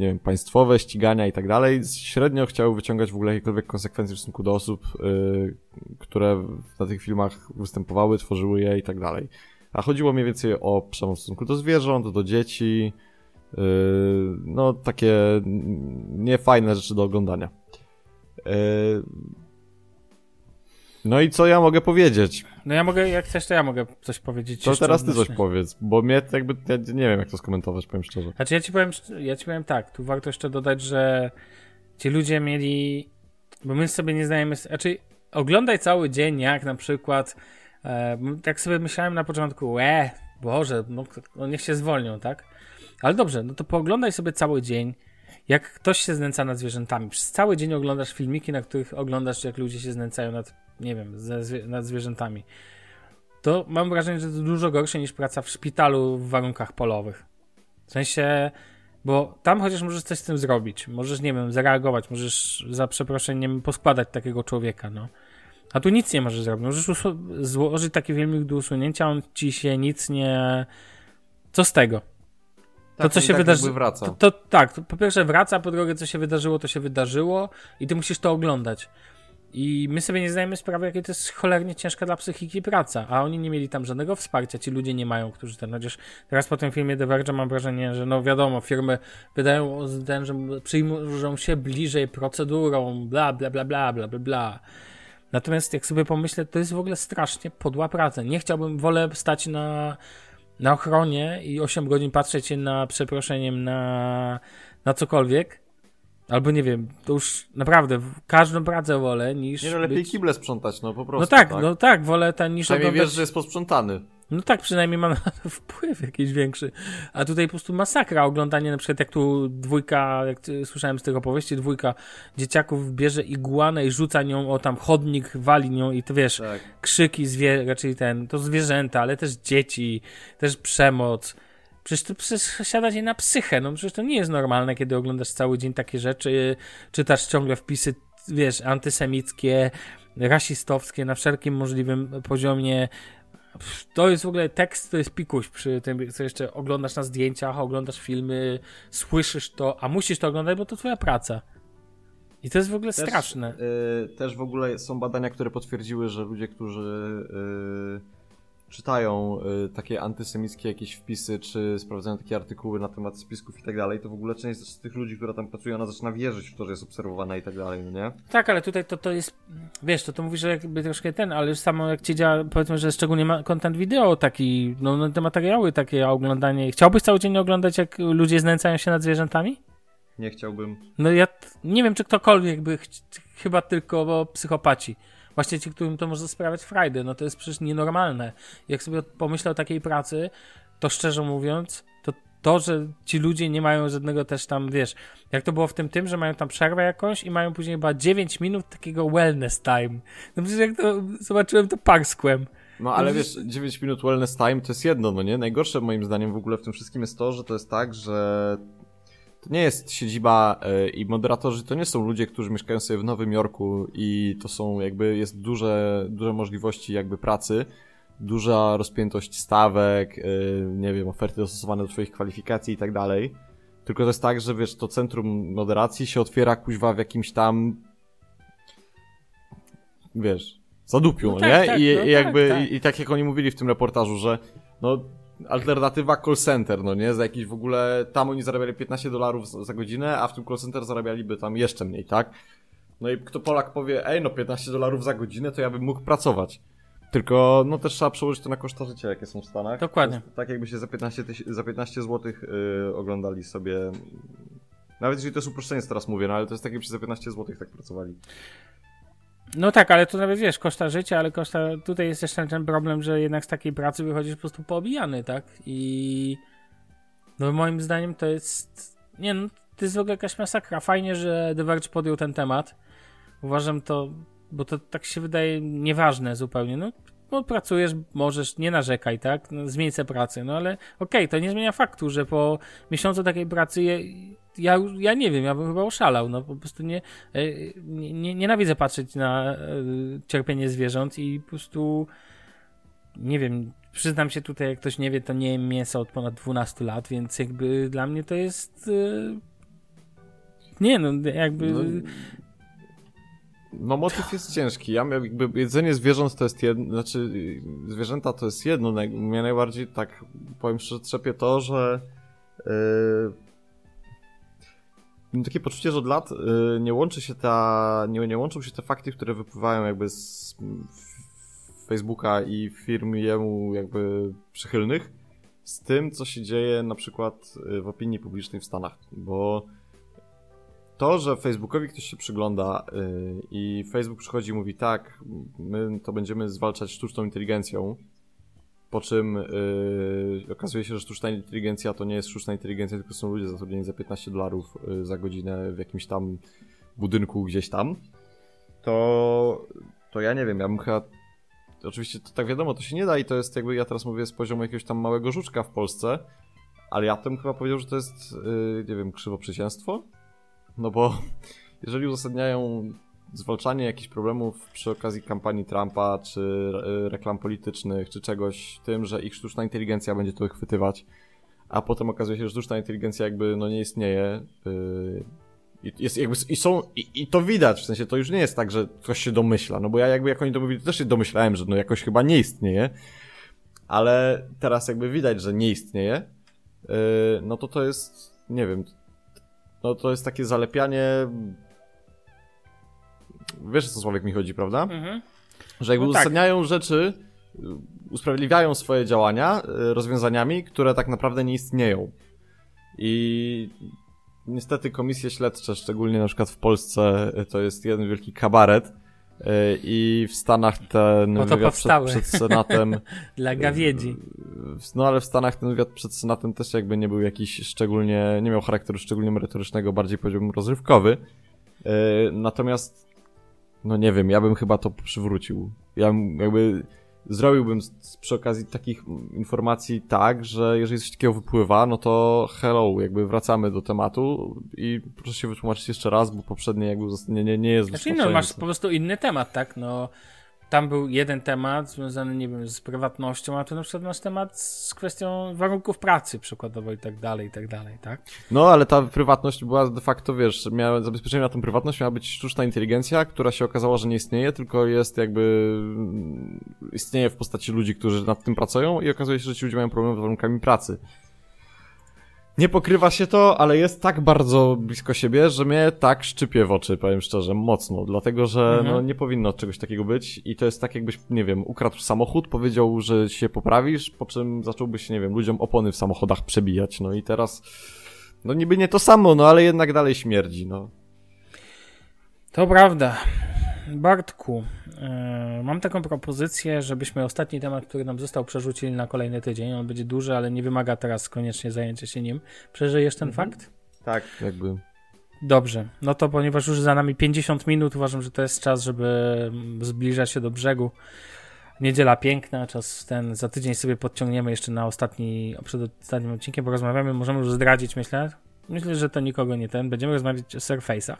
nie wiem, państwowe, ścigania i tak dalej, średnio chciały wyciągać w ogóle jakiekolwiek konsekwencje w stosunku do osób, yy, które na tych filmach występowały, tworzyły je i tak dalej. A chodziło mniej więcej o przemoc w stosunku do zwierząt, do dzieci, yy, no takie niefajne rzeczy do oglądania. No i co ja mogę powiedzieć? No ja mogę, jak chcesz, to ja mogę coś powiedzieć. To teraz ty coś powiedz, bo mnie jakby, ja nie wiem jak to skomentować, powiem szczerze. Znaczy ja ci powiem, ja ci powiem tak, tu warto jeszcze dodać, że ci ludzie mieli, bo my sobie nie znajemy, znaczy oglądaj cały dzień, jak na przykład, e, tak sobie myślałem na początku, e, Boże, no, no niech się zwolnią, tak? Ale dobrze, no to pooglądaj sobie cały dzień, jak ktoś się znęca nad zwierzętami. Przez cały dzień oglądasz filmiki, na których oglądasz, jak ludzie się znęcają nad, nie wiem, nad zwierzętami. To mam wrażenie, że to dużo gorsze niż praca w szpitalu w warunkach polowych. W sensie, bo tam chociaż możesz coś z tym zrobić. Możesz, nie wiem, zareagować, możesz za przeproszeniem poskładać takiego człowieka, no. A tu nic nie możesz zrobić. Możesz złożyć taki filmik do usunięcia, on ci się nic nie... Co z tego? To, co się wydarzy- Tak, wraca. To, to tak, to po pierwsze wraca, po drugie co się wydarzyło, to się wydarzyło i ty musisz to oglądać. I my sobie nie zdajemy sprawy, jakie to jest cholernie ciężka dla psychiki praca, a oni nie mieli tam żadnego wsparcia, ci ludzie nie mają, którzy ten, chociaż teraz po tym filmie The Verge mam wrażenie, że no wiadomo, firmy wydają ten, że przyjmują się bliżej procedurą, bla, bla, bla, bla, bla, bla, bla. Natomiast jak sobie pomyślę, to jest w ogóle strasznie podła praca. Nie chciałbym, wolę stać na, na ochronie i 8 godzin patrzeć na przeproszeniem na, na cokolwiek. Albo nie wiem, to już naprawdę każdą pracę wolę niż. Nie no, lepiej być... kible sprzątać, no po prostu. No tak, no tak, wolę ten niż Przynajmniej oglądać... wiesz, że jest posprzątany. No tak, przynajmniej mam na to wpływ jakiś większy. A tutaj po prostu masakra oglądanie, na przykład jak tu dwójka, jak słyszałem z tych opowieści, dwójka dzieciaków bierze iguanę i rzuca nią o tam chodnik, wali nią i to wiesz, Tak. krzyki, zwie, raczej ten, to zwierzęta, ale też dzieci, też przemoc. Przecież to przecież siada na psychę. No przecież to nie jest normalne, kiedy oglądasz cały dzień takie rzeczy, czytasz ciągle wpisy, wiesz, antysemickie, rasistowskie na wszelkim możliwym poziomie. To jest w ogóle tekst, to jest pikuś przy tym, co jeszcze oglądasz na zdjęciach, oglądasz filmy, słyszysz to, a musisz to oglądać, bo to twoja praca. I to jest w ogóle też, straszne. Yy, też w ogóle są badania, które potwierdziły, że ludzie, którzy yy, czytają y, takie antysemickie jakieś wpisy, czy sprawdzają takie artykuły na temat spisków i tak dalej, to w ogóle część z tych ludzi, która tam pracuje, ona zaczyna wierzyć w to, że jest obserwowana i tak dalej, no nie? Tak, ale tutaj to, to jest, wiesz, to, to mówisz, że jakby troszkę ten, ale już samo jak ci działa, powiedzmy, że szczególnie ma content wideo taki, no, no te materiały takie, oglądanie. Chciałbyś cały dzień oglądać, jak ludzie znęcają się nad zwierzętami? Nie chciałbym. No ja nie wiem, czy ktokolwiek by, ch chyba tylko psychopaci właśnie ci, którym to może sprawiać frajdę, no to jest przecież nienormalne. Jak sobie pomyślę o takiej pracy, to szczerze mówiąc, to to, że ci ludzie nie mają żadnego też tam, wiesz, jak to było w tym tym, że mają tam przerwę jakąś i mają później chyba 9 minut takiego wellness time. No przecież jak to zobaczyłem, to parskłem. No ale wiesz, 9 minut wellness time to jest jedno, no nie? Najgorsze moim zdaniem w ogóle w tym wszystkim jest to, że to jest tak, że to nie jest siedziba e, i moderatorzy to nie są ludzie, którzy mieszkają sobie w Nowym Jorku i to są jakby, jest duże, duże możliwości jakby pracy, duża rozpiętość stawek, e, nie wiem, oferty dostosowane do twoich kwalifikacji i tak dalej. Tylko to jest tak, że wiesz, to centrum moderacji się otwiera kuźwa w jakimś tam wiesz, zadupiu, no tak, nie? Tak, I, no i jakby, tak, tak. I, I, tak jak oni mówili w tym reportażu, że no alternatywa call center, no nie? Za jakiś w ogóle, tam oni zarabiali 15 dolarów za godzinę, a w tym call center zarabialiby tam jeszcze mniej, tak? No i kto Polak powie, ej, no 15 dolarów za godzinę, to ja bym mógł pracować. Tylko, no też trzeba przełożyć to na koszta życia, jakie są w Stanach. Dokładnie. tak jakby się za 15, za 15 zł yy, oglądali sobie nawet jeżeli to jest uproszczenie, teraz mówię, no ale to jest tak, jakby się za 15 zł tak pracowali. No tak, ale to nawet wiesz, koszta życia, ale koszta. Tutaj jest jeszcze ten problem, że jednak z takiej pracy wychodzisz po prostu poobijany, tak? I. No moim zdaniem to jest. Nie no, to jest w ogóle jakaś masakra. Fajnie, że The Verge podjął ten temat. Uważam to, bo to tak się wydaje nieważne zupełnie. No, no pracujesz, możesz, nie narzekaj, tak? No, zmień sobie pracę, no ale okej, okay, to nie zmienia faktu, że po miesiącu takiej pracy je, ja, ja nie wiem, ja bym chyba oszalał, no po prostu nie, e, nie, nie nienawidzę patrzeć na e, cierpienie zwierząt i po prostu nie wiem, przyznam się tutaj, jak ktoś nie wie, to nie jem mięsa od ponad 12 lat, więc jakby dla mnie to jest e, nie no, jakby no, no motyw jest ciężki. Ja jakby jedzenie zwierząt to jest jedno, znaczy zwierzęta to jest jedno. Mnie najbardziej tak powiem szczerze trzepie to, że yy, mam takie poczucie, że od lat yy, nie łączy się ta, nie, nie łączą się te fakty, które wypływają jakby z Facebooka i firm jemu jakby przychylnych z tym, co się dzieje na przykład y, w opinii publicznej w Stanach, bo to, że Facebookowi ktoś się przygląda yy, i Facebook przychodzi i mówi tak, my to będziemy zwalczać sztuczną inteligencją, po czym yy, okazuje się, że sztuczna inteligencja to nie jest sztuczna inteligencja, tylko są ludzie zatrudnieni za 15 dolarów yy, za godzinę w jakimś tam budynku gdzieś tam, to, to ja nie wiem, ja bym chyba oczywiście to tak wiadomo, to się nie da i to jest jakby, ja teraz mówię z poziomu jakiegoś tam małego żuczka w Polsce, ale ja bym chyba powiedział, że to jest, yy, nie wiem, krzywoprzysięstwo? No bo jeżeli uzasadniają zwalczanie jakichś problemów przy okazji kampanii Trumpa, czy reklam politycznych, czy czegoś tym, że ich sztuczna inteligencja będzie to wychwytywać, a potem okazuje się, że sztuczna inteligencja jakby no nie istnieje. Yy, jest jakby, i są, i, i, to widać, w sensie to już nie jest tak, że ktoś się domyśla, no bo ja jakby jak oni to mówili, to też się domyślałem, że no jakoś chyba nie istnieje, ale teraz jakby widać, że nie istnieje, yy, no to to jest, nie wiem, no to jest takie zalepianie. Wiesz, o co Sławek mi chodzi, prawda? Mhm. Że jakby no tak. uzasadniają rzeczy, usprawiedliwiają swoje działania y, rozwiązaniami, które tak naprawdę nie istnieją. I niestety komisje śledcze, szczególnie na przykład w Polsce, to jest jeden wielki kabaret, i w Stanach ten no wywiad przed, przed, Senatem... Dla gawiedzi. No ale w Stanach ten wywiad przed Senatem też jakby nie był jakiś szczególnie, nie miał charakteru szczególnie merytorycznego, bardziej powiedziałbym rozrywkowy. Natomiast, no nie wiem, ja bym chyba to przywrócił. Ja jakby zrobiłbym z, przy okazji takich informacji tak, że jeżeli coś takiego wypływa, no to hello, jakby wracamy do tematu i proszę się wytłumaczyć jeszcze raz, bo poprzednie jakby nie, nie, nie jest Znaczy no, masz po prostu inny temat, tak? No, tam był jeden temat związany, nie wiem, z prywatnością, a tu na przykład masz temat z kwestią warunków pracy przykładowo i tak dalej, i tak dalej, tak? No, ale ta prywatność była de facto, wiesz, miała, zabezpieczenie na tę prywatność miała być sztuczna inteligencja, która się okazała, że nie istnieje, tylko jest jakby, istnieje w postaci ludzi, którzy nad tym pracują i okazuje się, że ci ludzie mają problem z warunkami pracy. Nie pokrywa się to, ale jest tak bardzo blisko siebie, że mnie tak szczypie w oczy, powiem szczerze, mocno. Dlatego, że mhm. no, nie powinno czegoś takiego być i to jest tak jakbyś, nie wiem, ukradł samochód, powiedział, że się poprawisz, po czym zacząłbyś, nie wiem, ludziom opony w samochodach przebijać. No i teraz, no niby nie to samo, no ale jednak dalej śmierdzi, no. To prawda. Bartku, mam taką propozycję, żebyśmy ostatni temat, który nam został, przerzucili na kolejny tydzień. On będzie duży, ale nie wymaga teraz koniecznie zajęcia się nim. Przeżyjesz ten mhm. fakt? Tak, jakby. Dobrze, no to ponieważ już za nami 50 minut, uważam, że to jest czas, żeby zbliżać się do brzegu. Niedziela piękna, czas ten, za tydzień sobie podciągniemy jeszcze na ostatni, przed ostatnim odcinkiem, porozmawiamy, możemy już zdradzić, myślę. Myślę, że to nikogo nie ten. Będziemy rozmawiać o Surface'ach.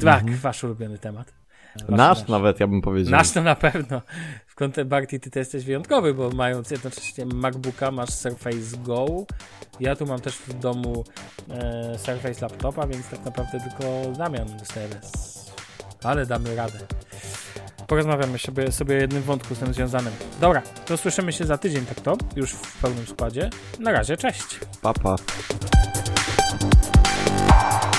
Tak, mhm. wasz ulubiony temat. Nasz, nasz, nawet, ja bym powiedział. Nasz to na pewno. W kącie Barty ty, ty jesteś wyjątkowy, bo mając jednocześnie MacBooka, masz Surface Go. Ja tu mam też w domu e, Surface laptopa, więc tak naprawdę tylko Damian dostaje Ale damy radę. Porozmawiamy sobie, sobie o jednym wątku z tym związanym. Dobra, to słyszymy się za tydzień, tak to? Już w pełnym składzie. Na razie, cześć. Papa. Pa.